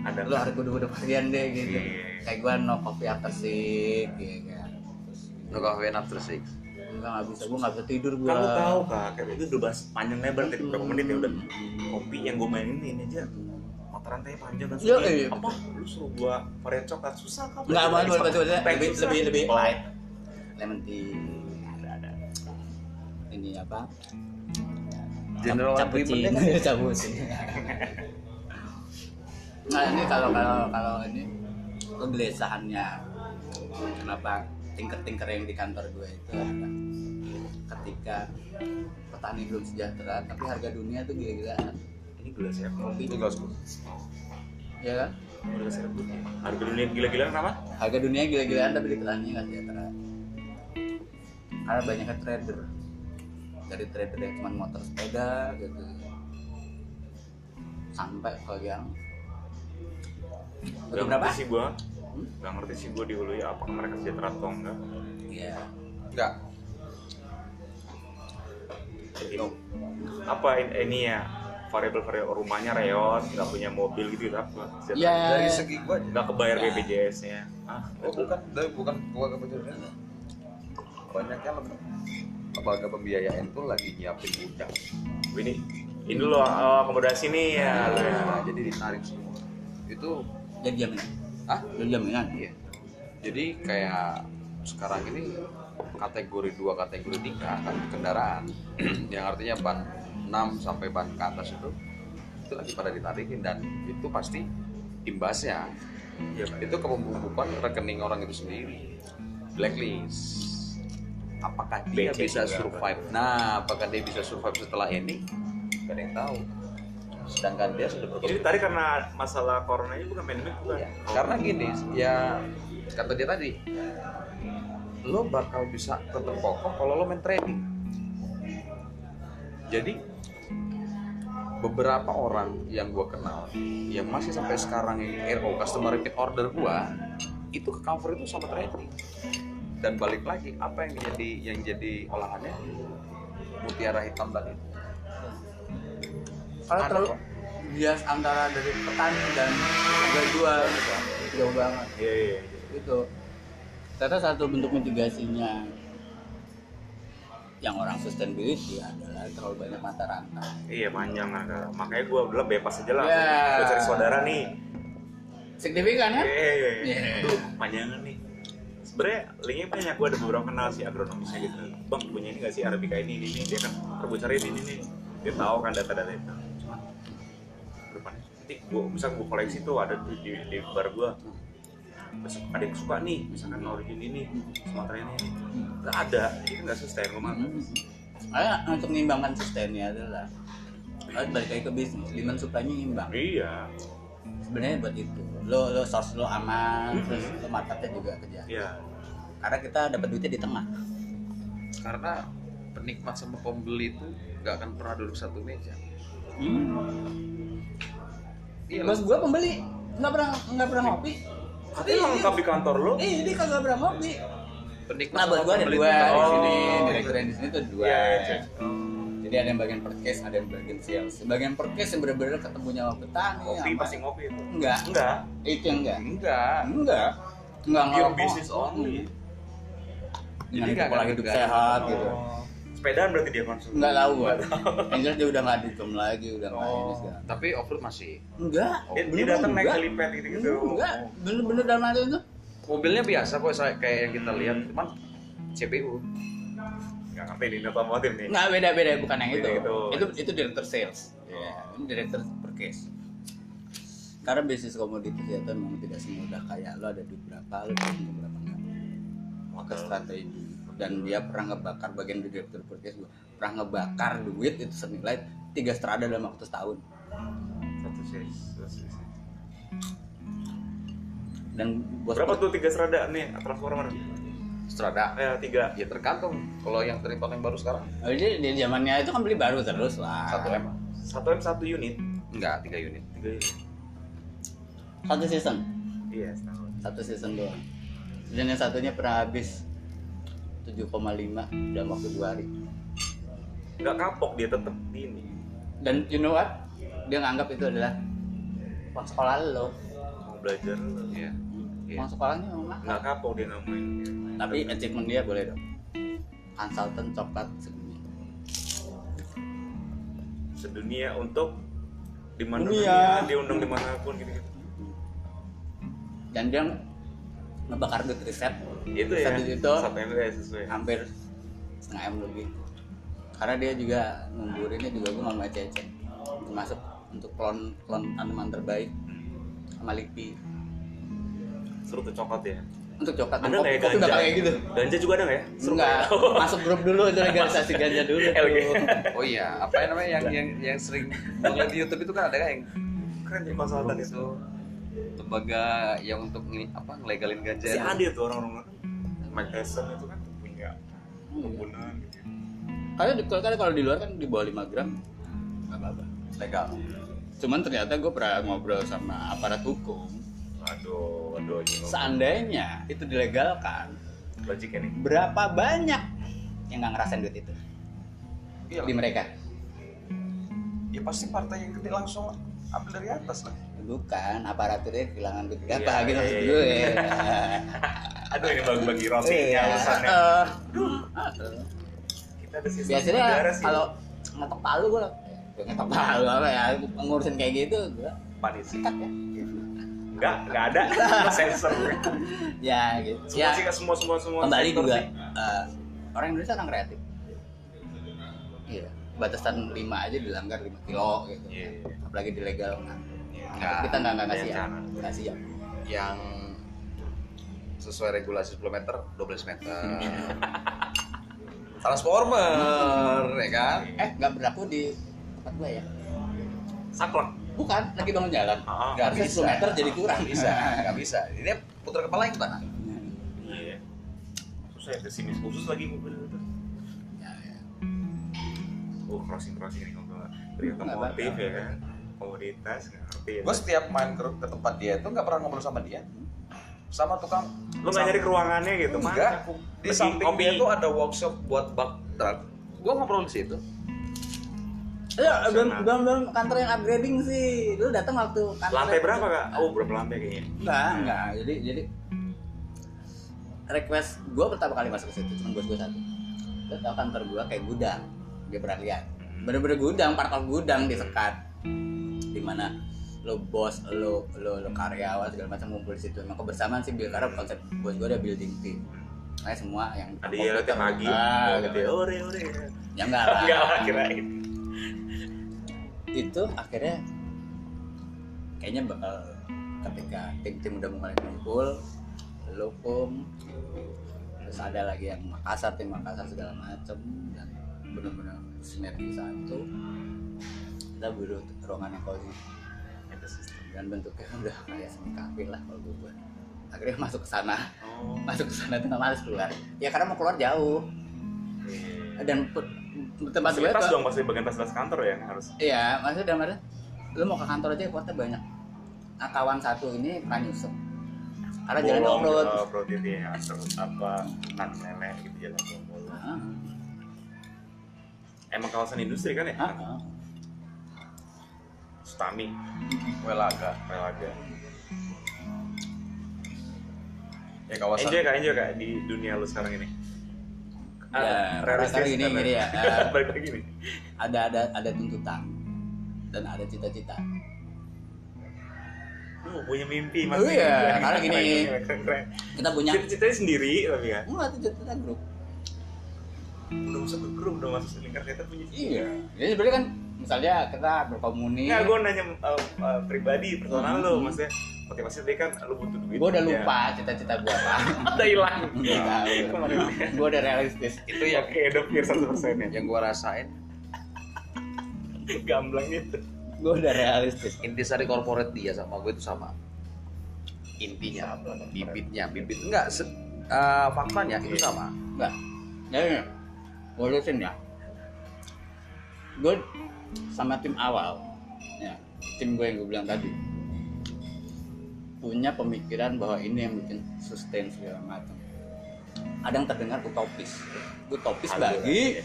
ada lu harus kudu-kudu harian deh gitu. Iya. kayak gue no coffee after six gitu kan. No coffee after six. enggak nggak bisa. Gue nggak bisa tidur gue kamu tahu kak kayak itu udah bahas panjang lebar tadi berapa menit ya udah. Kopi yang gue mainin ini aja mata rantai panjang dan Iya, sulit. iya. apa? Lu suruh gua varian coklat susah kan nggak mau betul Teh lebih susah. lebih lebih light. Lemon tea. Ada ada. Ini apa? General agreement-nya cappuccino nah ini kalau kalau kalau ini kegelisahannya kenapa tinker-tinker yang di kantor gue itu ada? Ketika petani belum sejahtera tapi harga dunia tuh gila-gilaan ini gelas ya kopi Itu gelasku. ya kan? Gelas ya harga dunia gila-gilaan kenapa? Harga dunia gila-gilaan tapi di petani nggak sejahtera. Karena banyaknya trader. Dari trader yang cuma motor sepeda gitu. Sampai ke yang Gak berapa ngerti sih gua Gak ngerti sih gua di hulu ya apakah mereka sejahtera atau enggak Iya. Enggak. Jadi, apa in- ini ya variabel variabel rumahnya reot nggak punya mobil gitu gitu apa. Ya. Dari segi gua nggak kebayar Ya. BPJS nya ah Oh, bukan, dari bukan gua kebetulan. Banyak yang lebih lembaga pembiayaan tuh lagi nyiapin gudang. ini ini dulu oh, akomodasi nih ya lu ya. Nah, jadi ditarik semua. Itu Jadi jaminan. ah Jadi jaminan. iya. Jadi kayak sekarang ini kategori 2 kategori 3 kan kendaraan. Yang artinya ban 6 sampai ban ke atas itu itu lagi pada ditarikin dan itu pasti imbasnya. Pak. itu kepembukuan rekening orang itu sendiri. Blacklist. Apakah dia BC bisa survive? Nah apakah dia bisa survive setelah ini? Gak ada yang tahu sedangkan dia sudah ini berkomitmen ditarik karena masalah corona ini bukan pandemik bukan? Ya, karena gini ya kata dia tadi lo bakal bisa tetap kokoh kalau lo main trading jadi beberapa orang yang gue kenal yang masih sampai sekarang yang RO customer repeat order gue itu ke cover itu sama trading dan balik lagi apa yang jadi yang jadi olahannya? Mutiara hitam tadi. Kalau Ada terlalu bias antara dari petani dan harga jual jauh banget. iya iya iya. Itu. Ternyata satu bentuk mitigasinya yang orang sustainability adalah terlalu banyak mata rantai. iya panjang Kak. makanya gua udah bebas aja lah Ya. gua cari saudara nih Signifikan kan? iya iya iya Iya. Aduh, panjangan nih sebenarnya linknya banyak gua ada beberapa kenal sih agronomisnya gitu bang punya ini gak sih arabica ini ini, ini. dia kan "Ntar gua cari ini nih dia tahu kan data-data itu Cuman, nanti gua misal gua koleksi tuh ada di, di, di bar gua besok ada yang suka nih misalkan origin ini Sumatera ini nggak ada jadi kan nggak sustain gua mah Hmm. Makanya untuk mengimbangkan sustainnya adalah harus balik lagi ke bisnis, demand supply-nya imbang. iya Sebenarnya buat itu. Lo lo source lo aman, terus lo marketnya juga kerja. iya Karena kita dapat duitnya di tengah. karena penikmat sama pembeli itu nggak akan pernah duduk satu meja Hmm. Iya Bos gua pembeli nggak pernah nggak pernah ngopi. Katanya lengkap di kantor lo Eh, dia kagak pernah ngopi. penikmat Nah, buat gua ada dua di Oh. sini, direktur yang di sini tuh dua. Iya, iya. Jadi ada yang bagian purchase, ada yang bagian sales. Bagian purchase yang bener-bener ketemunya sama petani. kopi pasti ngopi itu Enggak, enggak itu yang enggak. enggak Enggak. Enggak pure business only Jadi itu nggak pola akan hidup sehat gitu. Oh. sepedaan berarti dia konsum nggak tahu gua yang jelas dia udah nggak dikem lagi udah nggak ini Oh. segala. Tapi offroad masih. enggak. Dia, dia bener datang naik enggak. helipad gitu gitu enggak. Bener-bener dalam hati itu. Mobilnya biasa kok kayak yang kita lihat, cuman CPU. nggak ngerti ini otomotif nih nggak beda beda. Bukan yang itu. Beda itu. itu itu director sales. Ya ini director purchase karena bisnis komoditi itu memang tidak semudah. Kayak lo ada duit berapa lo untung berapa enggak. Ke strategi dan dia pernah ngebakar bagian di direktur purchase gua. Pernah ngebakar duit itu senilai tiga strada dalam waktu setahun. Satu sih. dan bos berapa tuh tiga serada nih transformer? Strada. eh tiga. Ya tergantung. Kalau yang dari paling baru sekarang? Oh, jadi di zamannya itu kan beli baru terus lah. Satu M. satu m satu unit? Enggak, tiga unit. tiga unit. Satu season? Iya setahun. Satu season doang. Dan yang satunya pernah habis 7,5 dalam waktu dua hari. Nggak kapok dia tetap di ini. Dan you know what? Dia nganggap itu adalah uang sekolah lo. Mau belajar Iya. Iya. uang sekolahnya memang mahal. nggak kapok dia nggak main tapi achievement dia boleh dong. Konsultan coklat sedunia. Sedunia untuk di mana Dunia. dunia dia undang di mana pun gitu gitu dan dia ngebakar duit riset. Itu ya Riset itu satu m ya sesuai hampir setengah m lebih. Karena dia juga ngumburinnya juga gue sama Cece termasuk untuk klon klon tanaman terbaik sama Lipi seru tuh coklat ya. Untuk coklat ada nggak ya kopi, ganja? Kayak gitu. Ganja juga ada nggak ya? Seru. Enggak nggak. Ya? masuk grup dulu itu legalisasi ganja dulu. Oh iya, apa yang namanya yang yang yang sering di YouTube itu kan ada kan yang keren ya konsultan itu lembaga yang untuk nge- apa ngelegalin ganja. si itu. ada tuh orang-orang Mike Tyson itu kan punya kebunan gitu Karena di, kalau kalau di luar kan di bawah 5 gram nggak apa-apa, legal. Cuman ternyata gue pernah ngobrol sama aparat hukum. aduh aduh ini Seandainya itu dilegalkan, logiknya nih berapa banyak yang nggak ngerasain duit itu Iya di mereka? Ya pasti partai yang gede langsung ambil dari atas lah. Bukan, aparaturnya kehilangan berapa Iya, gitu iya, maksud iya. gue. aduh ini bagi-bagi rotinya Iya. alasannya Eh, kita ada sistem biasanya kalau ngetok palu gue ngetok palu apa ya ngurusin kayak gitu gue panis. sikat ya. Enggak enggak ada. Sensor. Ya gitu. Semua ya. sih semua semua semua kembali juga eh, orang Indonesia kan kreatif. Iya batasan 5 aja dilanggar 5 kilo gitu. Iya. apalagi dilegal nah. Nggak, kita nggak nggak cara. nggak siap Yang sesuai regulasi 10 meter, 12 meter. Transformer, ya kan? eh nggak berlaku di tempat gue ya saklek bukan lagi bangun jalan Ah, Nggak bisa. 10 meter jadi kurang Nggak bisa, nggak bisa. Ini putar kepala yang gimana? iya susah ya pesimis khusus lagi mobil itu Ya, ya. oh crossing crossing ini ngobrol otomotif bakal. ya kan komoditas ngerti ya Gue setiap main ke, ke tempat dia itu nggak pernah ngobrol sama dia. Sama tukang. lu nggak nyari ke ruangannya gitu Enggak. Mana aku Di samping kopi. dia tuh ada workshop buat bak truk. Gue ngobrol di situ. Ya, belum, belum, belum kantor yang upgrading sih. Lu datang waktu kantor lantai berapa kak oh berapa lantai kayaknya Enggak, enggak. Jadi jadi request gua pertama kali masuk ke situ cuma gua satu. Lu tau kantor gua kayak gudang. Dia pernah lihat. Bener-bener gudang, part of gudang disekat. Di mana lo bos, lo lo, lo karyawan segala macam ngumpul di situ. Emang kebersamaan sih biar karena konsep bos gua ada building team. Makanya semua yang ada ya tiap pagi gitu ya ore ore Ya enggak lah. enggak lah kirain itu akhirnya kayaknya bakal ketika tim-tim udah mulai ngumpul lo kum terus ada lagi yang Makassar tim Makassar segala macem dan benar-benar sinergi satu kita butuh ruangan yang cozy dan bentuknya udah kayak semi kafe lah kalau gue buat. Akhirnya masuk ke sana. Oh. Masuk ke sana tuh males keluar. Ya karena mau keluar jauh. Dan put- tempat gue tuh- dong pasti bagian fasilitas kantor ya harus. Iya, maksudnya dalam arti lu mau ke kantor aja kuotnya banyak. Nah, kawan satu ini pernah nyusup. Karena jalan Bolong, off road. uh, off-road itu ya terus apa nan nenek gitu jalan bolong Ah, emang kawasan industri kan ya? Ah, ah. Stami Welaga. Pelaga. Ya kawasan. enjoy kak enjoy kak di dunia lu sekarang ini. Ya, realistis kali ini karena- gini ya, eh, balik lagi nih. ada ada ada tuntutan. Dan ada cita-cita. Lu punya mimpi Oh iya, karena gini. Keren, keren, keren. kita punya cita-citanya sendiri tapi kan enggak cita-cita grup. Udah masuk ke grup udah masuk lingkar kita punya iya. Jadi sebenarnya kan misalnya kita berkomunik. Nggak, gue nanya uh, uh, pribadi, personal Hmm. lo, maksudnya motivasi tadi kan lo butuh duit. gue udah ya. lupa cita-cita gue apa. Udah hilang. gue udah realistis. Itu yang udah pure satu persen ya. yang gua rasain. Gamblang itu. gue udah realistis. Intisari corporate dia sama gue itu sama. Intinya bibitnya bibit. Enggak se- eh, faktanya itu sama. Enggak jadi gue lurusin ya gue sama tim awal. Ya tim gue yang gue bilang tadi. Punya pemikiran bahwa ini yang bikin sustain segala macam. Ada yang terdengar utopis utopis bagi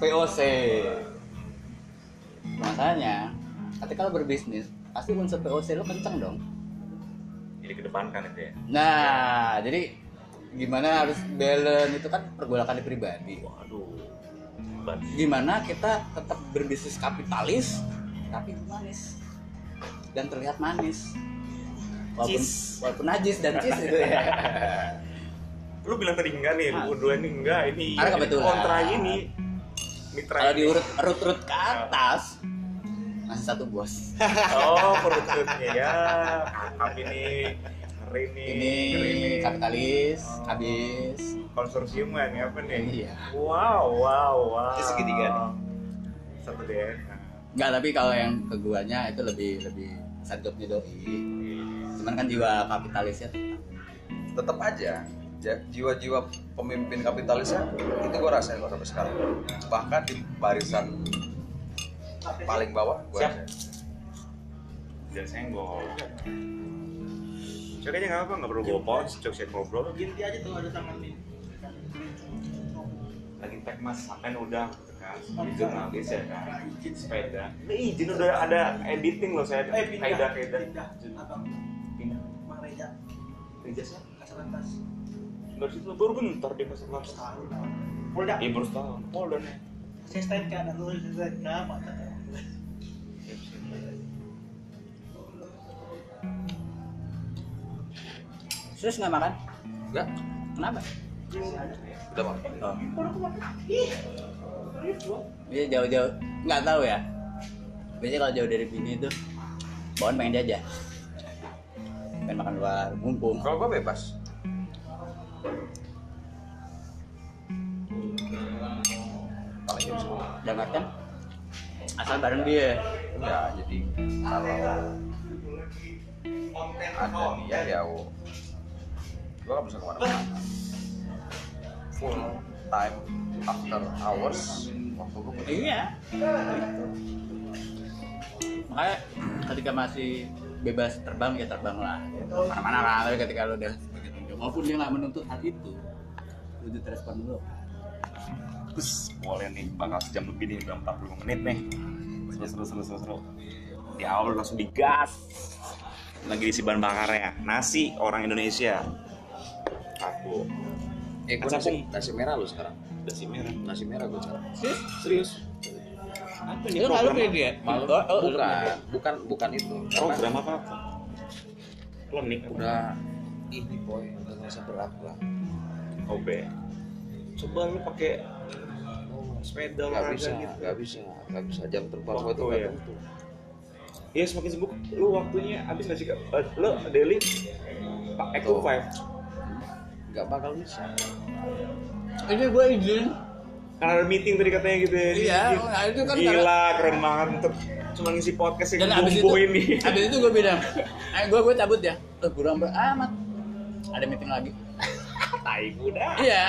POC masalahnya ketika lo berbisnis pasti unsur POC lo kenceng dong. Ini kedepankan itu ya. Nah, jadi gimana harus balance? Itu kan pergolakan di pribadi. Waduh. Beban. Gimana kita tetap berbisnis kapitalis tapi manis dan terlihat manis. Walaupun, Cheese. walaupun najis dan cheese gitu ya. Lu bilang tadi enggak nih, lu berdua ini enggak, ini Karena kebetulan. kontra ini. Mitra Kalau diurut urut-urut ke atas masih satu bos. Oh, perut-perutnya ya. Mantap ini. Nih. Ini nih. kapitalis, habis. konsorsiuman ya apa nih? Iya. Wow, wow, wow. Ini segitiga nih. Satu deh. Enggak, tapi kalau yang ke guanya itu lebih lebih sadopnya doi. Cuman kan jiwa kapitalisnya tetap. tetap aja ja- jiwa-jiwa pemimpin kapitalisnya itu gue rasain kok sampai sekarang bahkan di barisan paling bawah gue. Jangan senggol. Cok aja nggak apa, nggak perlu bawa pons, cok saya ngobrol. Ginti aja tuh ada tangan nih. Lagi tag mas, sampai udah jurnalis ya kan. Sepeda. Nah, izin udah ada editing loh saya. Eh pindah. Kaidah kaidah. Pindah. Abang Pindah. Mang Reja. Pindah sih. Kasar atas. Dari situ baru bentar dia masuk kelas. Polda. Iya baru setahun. Polda nih. Saya stand ke anak lu, saya stand Terus nggak makan? enggak Kenapa? udah bang Oh. Iya jauh-jauh nggak tahu ya. Biasanya kalau jauh dari bini itu bawaan pengen jajan. Pengen makan luar, mumpung. kalau gue bebas paling jam sepuluh Dan kan asal bareng dia. ya jadi kalau ada dia ya gue gak bisa ke mana-mana full time after hours waktu gue punya Iya. Makanya ketika masih bebas terbang ya terbang lah. Mana-mana kan. Tapi ketika lu udah walaupun dia nggak menuntut hal itu, udah respon dulu. Terus boleh nih bakal sejam lebih nih udah 45 menit nih. Seru seru seru seru. seru. Di awal langsung digas. Lagi diisi bahan bakarnya. Nasi orang Indonesia. Aku. eh gue nasi, nasi merah lu sekarang Nasi merah. nasi merah gue sekarang Serius? Apa nih Lu nggak pilih dia? Malu, Oh, oh, bukan bukan bukan itu Program apa? Lo nih udah ini boy udah ngerasa berat lah OB. Coba lu pakai sepeda nggak olahraga bisa gitu. nggak bisa nggak bisa jam terbang gue Waktu tuh ya. nggak tentu Iya semakin sibuk, lu waktunya habis nggak sih kak? Eh, Lu daily pak Tuh. Five. Nggak bakal bisa Ini gue izin. Karena ada meeting tadi katanya gitu ya. Iya, nah itu kan Gila, keren banget untuk cuma ngisi podcast yang Dan abis itu, ini. abis itu gue bilang, eh gue gue cabut ya. Eh kurang amat. Ada meeting lagi. Tai kuda. Iya.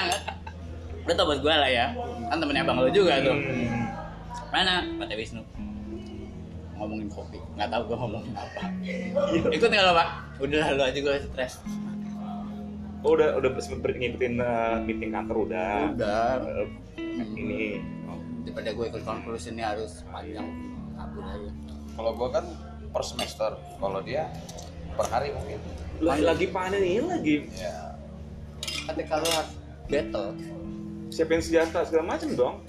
Udah tau bos gue lah ya. Kan temennya abang lo juga tuh. Hmm. Mana? Pak Wisnu. Ngomongin kopi. Nggak tahu gue ngomongin apa. Iya. Ikut nggak lo pak? Udah lu aja gue stres. Oh, udah udah sempet ngikutin uh, meeting kantor udah. Udah. Eh, ini. Oh. Daripada gue ikut konklusi ini harus panjang. Kabur aja. kalau gue kan per semester kalau dia per hari mungkin Lagi, lagi panen ini lagi. ya Ketika lo harus battle, siapin senjata segala macem dong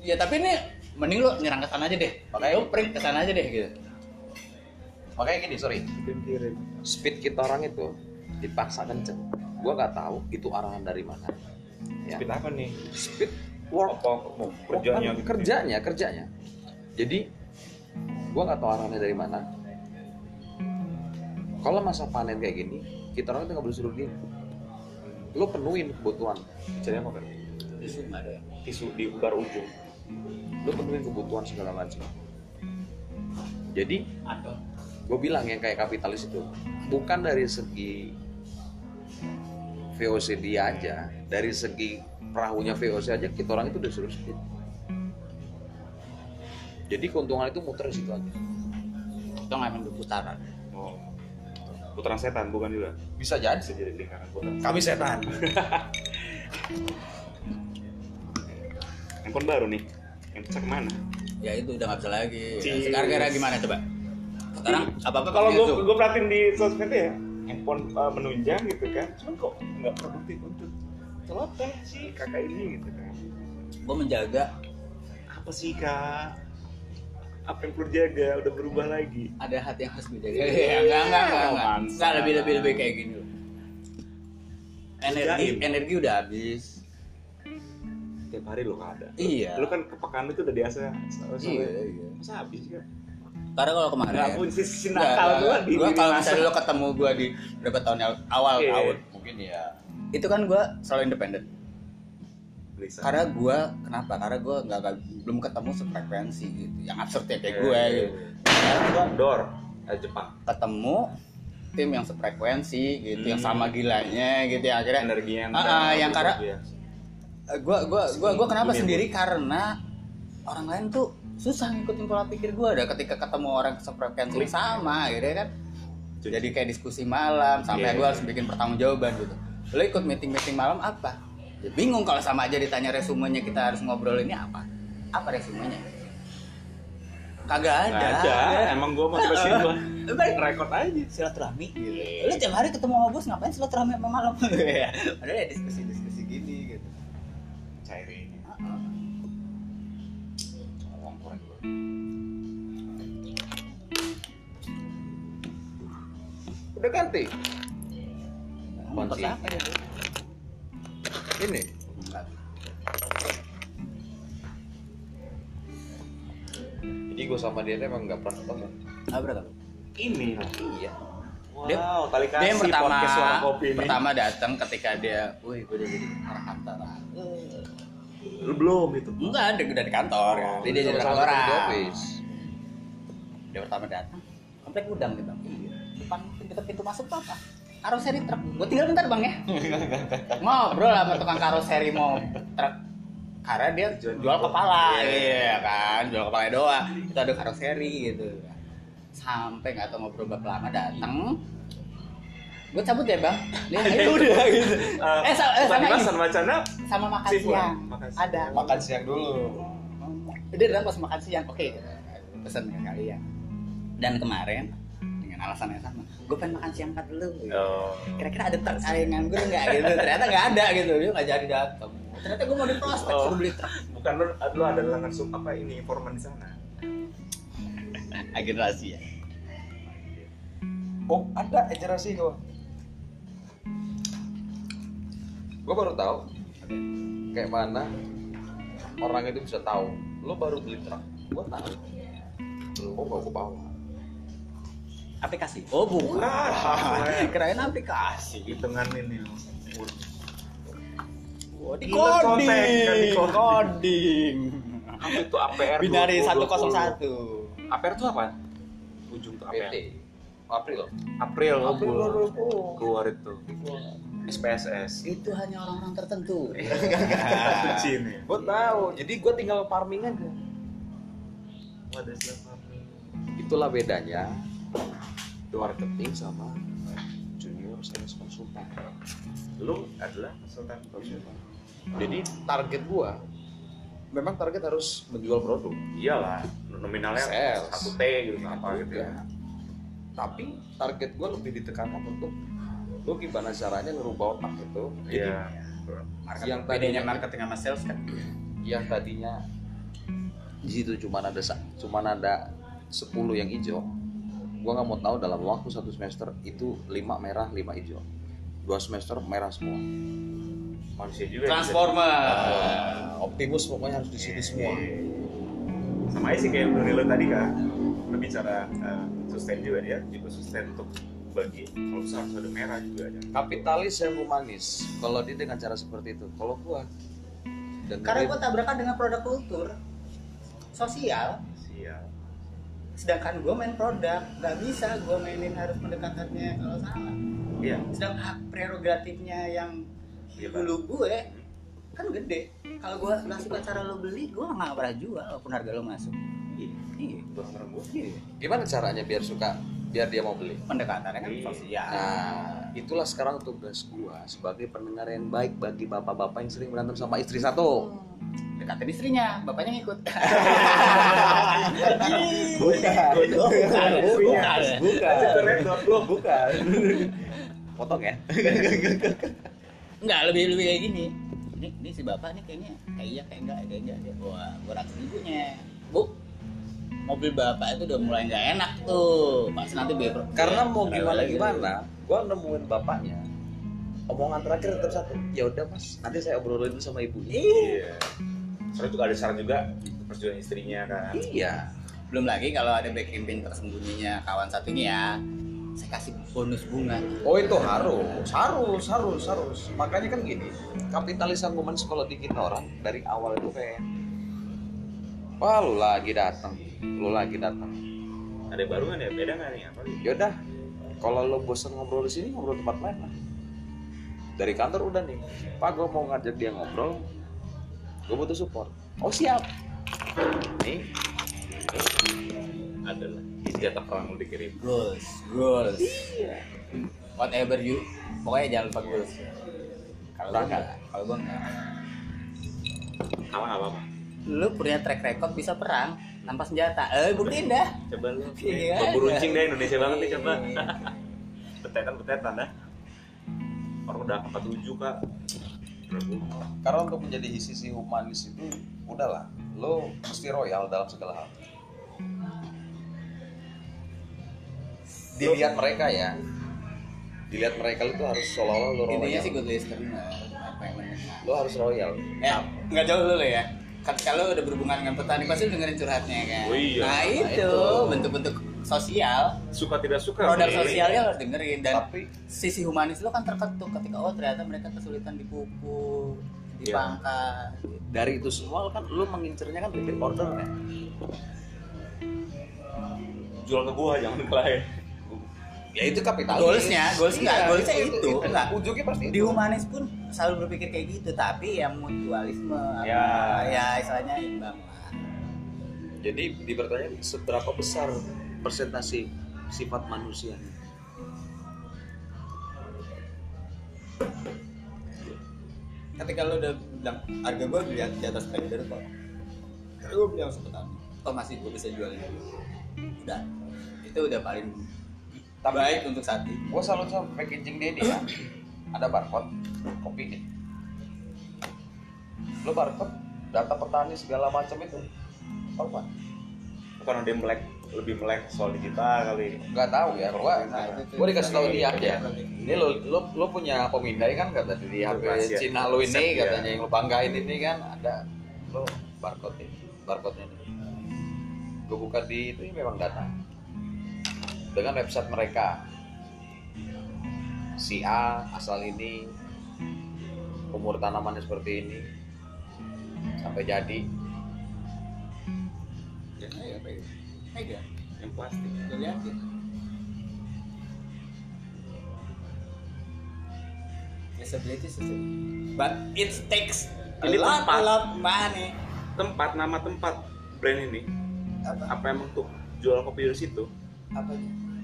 ya tapi ini mending lu nyerang ke sana aja deh Makanya- lu print ke sana aja deh gitu makanya gini sorry speed kita orang itu dipaksa kenceng gua nggak tahu itu arahan dari mana. Ya. Speed apa nih? Speed work. Apa mau kerjanya Bukan, gitu kerjanya kerjanya. Jadi gua nggak tahu arahannya dari mana. Kalau masa panen kayak gini kita orang itu nggak boleh suruh gini lo penuhin kebutuhan. Caranya apa kan nggak ada. Ya. tisu di bar ujung. Lo penuhin kebutuhan segala macam. Jadi gue bilang yang kayak kapitalis itu bukan dari segi VOC dia aja. Dari segi perahunya VOC aja kita orang itu udah suruh speed jadi keuntungan itu muter di situ aja. Itu nggak main berputaran oh. Putaran setan bukan juga? Bisa jadi. Bisa jadi lingkaran putaran kami setan. Handphone baru nih. Yang pecah ke mana? Ya itu udah nggak bisa lagi. Cheers. sekarang kira gimana coba? Sekarang apa apa kalau gue gue perhatiin di sosmed ya handphone uh, menunjang gitu kan. Cuman kok nggak produktif untuk celoteh sih kakak ini gitu kan. Gue menjaga. Apa sih kak? Apa yang perlu jaga udah berubah lagi? Ada hati yang harus dijaga ya enggak enggak enggak enggak, Romansa. enggak lebih lebih lebih kayak gini. Loh energi Jaim. energi udah habis. Tiap hari lo ada. Iya. lu kan kepekaan itu udah biasa. Iya iya. masa habis kan karena kalau kemarin nggak punya sisi nakal nggak. gua di diri kalau misalnya lo ketemu gua di berapa tahun awal Iya. tahun mungkin ya. Itu kan gua selalu independen karena gua kenapa? Karena gua nggak belum ketemu sefrekuensi gitu. Yang absurd ya kayak Iya, gue iya, gitu. iya. Gua door eh, Jepang. Ketemu tim yang sefrekuensi gitu yang sama gilanya gitu ya akhirnya energinya yang Ah, ah, yang karena- gua gua gua gua kenapa sendiri? karena orang lain tuh susah ngikutin pola pikir gua ada ketika ketemu orang sefrekuensi yang sama gitu kan jadi kayak diskusi malam sampai Iya. gua harus bikin pertanggungjawaban gitu. Lo ikut meeting meeting malam apa? Ya bingung kalau sama aja ditanya resumenya kita harus ngobrol ini apa? Apa resumenya? Kagak ada, ada emang gua motivasi gua Balik rekod aja. Silaturahmi. Gitu. Lu tiap hari ketemu sama bos ngapain silaturahmi sama malam? Ya, Padahal ya diskusi-diskusi. gini udah ganti Kunci. ya? ini jadi gue sama dia emang nggak pernah ketemu Ah, berapa? ini iya Dia- wow kali Dia yang kasih pertama podcast suara kopi ini pertama datang ketika dia, wih gue udah jadi orang kantoran. lu belum itu Enggak, dia udah di kantor kan. Dia, dia jadi Sama-sama kantoran. kerja di office Dia pertama datang, komplek gudang nih bang. Iya. Depan dekat pintu masuk tuh apa? Karoseri truk. Gue tinggal bentar bang ya. Ngobrol sama tukang karoseri mau truk. Karena dia jual kepala, iya kan, jual kepala doang. Itu ada karoseri gitu. Sampai nggak tahu ngobrol berapa lama datang. Gue cabut ya bang. Dia ayo udah gitu. Eh, sa- eh, sama ini. Sama makan siang. Makan siang. Ada. makan siang dulu Dia datang pas makan siang. Oke, pesan ke kalian. Dan kemarin alasan yang sama, gue pengen makan siang empat dulu. oh Kira-kira ada truk ada yang nganggur nggak gitu? Ternyata nggak ada gitu. Dia nggak jadi datang. Ternyata gue mau di prospek Oh. suruh beli truk. bukan lu lu ada langsung apa ini informan di sana Agen rahasia. oh ada agensi kok gue baru tahu kayak mana orang itu bisa tahu lo baru beli truk gue tahu oh gak gue bawa Aplikasi. Oh bukan. Kirain aplikasi. di tengah ini Oh, di kan coding. coding. Apa itu APR Binari 2020? 101. APR itu apa? Ujung tuh APR PT April. April oh, April keluar, 2020 keluar itu. SPSS Itu hanya orang-orang tertentu. Cina ya gue tahu. Jadi gue tinggal farming aja. Itulah bedanya marketing sama junior sales konsultan. Lu adalah konsultan. Konsultan. Jadi target gua memang target harus menjual produk. Iyalah nominalnya Sales. satu T gitu apa gitu ya. Enggak. tapi target gua lebih ditekankan untuk lu gimana caranya ngerubah otak itu. Jadi iya. Market, Yang tadinya- marketing sama sales kan? yang tadinya di situ cuma ada cuma ada 10 yang hijau gua nggak mau tahu dalam waktu satu semester itu lima merah lima hijau. Dua semester merah semua. Manusia juga ya. transformer. Nah, Optimus pokoknya harus di situ semua. sama aja sih kayak dari lo tadi kan lo bicara eh, sustain juga dia juga sustain untuk bagi. Kalau bisa harus ada merah juga aja kapitalis yang humanis. Kalau dia dengan cara seperti itu kalau gua dengerin- karena gue tabrakan dengan produk kultur sosial. Siap sedangkan gue main produk nggak bisa gue mainin harus pendekatannya kalau salah. Iya. Sedang hak prerogatifnya yang Iya, dulu gue kan gede. Kalau gue suka cara lo beli gue nggak pernah jual walaupun harga lo masuk. Iya. Iya. Gue iya. Gimana caranya biar suka biar dia mau beli? Pendekatannya kan Iya. sosial. Nah, itulah sekarang tugas gua sebagai pendengar yang baik bagi bapak-bapak yang sering berantem sama istri satu. Dekatin istrinya bapaknya ngikut Bukan. bukan bukan Bukan. Bukan. Potong ya. Enggak, lebih lebih kayak gini. Ini, ini si bapak nih kayaknya kayak iya kayak enggak kayak enggak dia. Wah, gua rakus ibunya. Bu, mobil bapak itu udah mulai nggak enak tuh. Pasti nanti biar Karena mau gimana gimana, gua nemuin bapaknya. Omongan terakhir tetap satu. Ya udah mas, nanti saya obrolin dulu sama ibunya. iya soalnya juga ada saran juga perjuangan istrinya kan Iya. Belum lagi kalau ada backing pin tersembunyinya kawan satunya ya. Saya kasih bonus bunga. Oh itu harus, harus, harus, harus. Makanya kan gini, kapitalis argumen kalau bikin orang dari awal itu kayak, wah lu lagi datang, lu lagi datang. ada baru kan ya beda nggak nih apa Yaudah, kalau lo bosan ngobrol di sini ngobrol tempat lain lah. Dari kantor udah nih, Pak gue mau ngajak dia ngobrol, gue butuh support. Oh siap. Nih, ada lah senjata perang mau dikirim Goals, goals. Whatever you, pokoknya jangan lupa goals. Kalau gua enggak, kalau gua enggak. apa nggak apa-apa Lu punya track record bisa perang tanpa senjata. Eh, buktiin dah. coba lu Iya. bambu runcing deh Indonesia banget nih coba betetan betetan dah orang udah angka tujuh kak Berapa? Karena untuk menjadi sisi humanis itu udahlah, lo mesti royal dalam segala hal. Dilihat mereka ya, dilihat mereka itu harus seolah-olah lo royal. Intinya sih good listener. Apa yang mendengar. Lo harus royal. Ya, nggak jauh dulu ya. Kan kalau udah berhubungan dengan petani pasti dengerin curhatnya kan. Oh iya. Nah, Nah, itu itu. bentuk-bentuk sosial, suka tidak suka produk sosialnya harus dengerin dan Tapi sisi humanis lo kan terketuk ketika oh ternyata mereka kesulitan dipupuk, Iya. dipangkas. gitu. dari itu semua kan lo mengincernya kan repeat order kan. jual ke gua jangan ke lain Ya itu kapitalis. Goalsnya, goals enggak, Iya, goalsnya itu, enggak. Ujungnya pasti Di itu. humanis pun selalu berpikir kayak gitu, tapi yang mutualisme, apa, Ya. ya istilahnya imbang lah. Jadi dipertanyaan seberapa besar persentase sifat manusia. ketika lo udah bilang harga gue di, di atas trader kok gue bilang sebutan oh masih gue bisa jual ini udah itu udah paling Tapi- baik untuk saat ini Gue selalu sama packaging dia ini ya. Ada barcode, kopi nih. Lo barcode, data petani segala macam itu. Apa? karena dia melek lebih melek soal digital kali Gak tahu ya, gua Nah, itu- gua dikasih tahu dia aja. Iya. Ini lo lo lo punya pemindai kan kata di HP. Cina lo ini Resep, ya. katanya yang lo banggain ini kan ada lo barcode ini, barcode ini. Gue buka di itu ini memang data dengan website mereka. Si A asal ini umur tanamannya seperti ini sampai jadi Ya, ya, baik. Mega, yang plastik udah liatin. Accessibility system. But it takes a Ini lot, tempat. a lot money. tempat nama tempat brand ini Apa? apa emang tuh jual kopi dari situ Apa?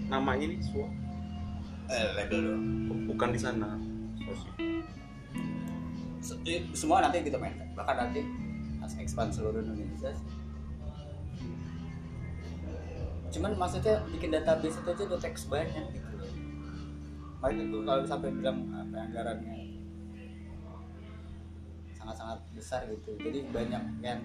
namanya nih semua Eh, label bukan di sana eh, semua nanti kita main bahkan nanti harus expand seluruh Indonesia sih. Cuman maksudnya bikin database itu aja udah teks banyak gitu. Makanya gue kalau sampai bilang apa anggarannya sangat-sangat besar gitu. Jadi banyak yang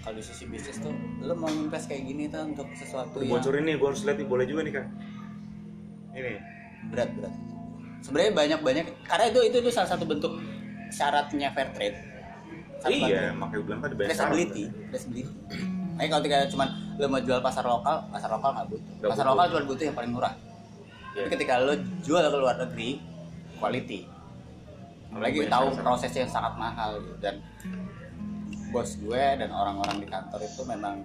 kalau di sisi bisnis tuh lo mau invest kayak gini tuh untuk sesuatu yang bocorin nih gue harus lihat nih boleh juga nih kak. Ini. Berat berat. Sebenarnya banyak banyak karena itu itu itu salah satu bentuk syaratnya fair trade. Iya makanya gue bilang tadi banyak traceability traceability makanya kalau ketika cuma lo mau jual pasar lokal pasar lokal nggak butuh. Nggak pasar butuh. lokal cuma butuh yang paling murah. Iya. tapi ketika lo jual ke luar negeri quality. Apalagi tahu prosesnya yang sangat mahal gitu. Dan bos gue dan orang-orang di kantor itu memang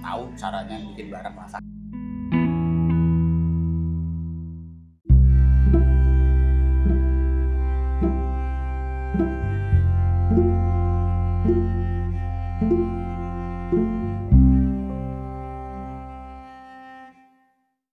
tahu caranya bikin barang masak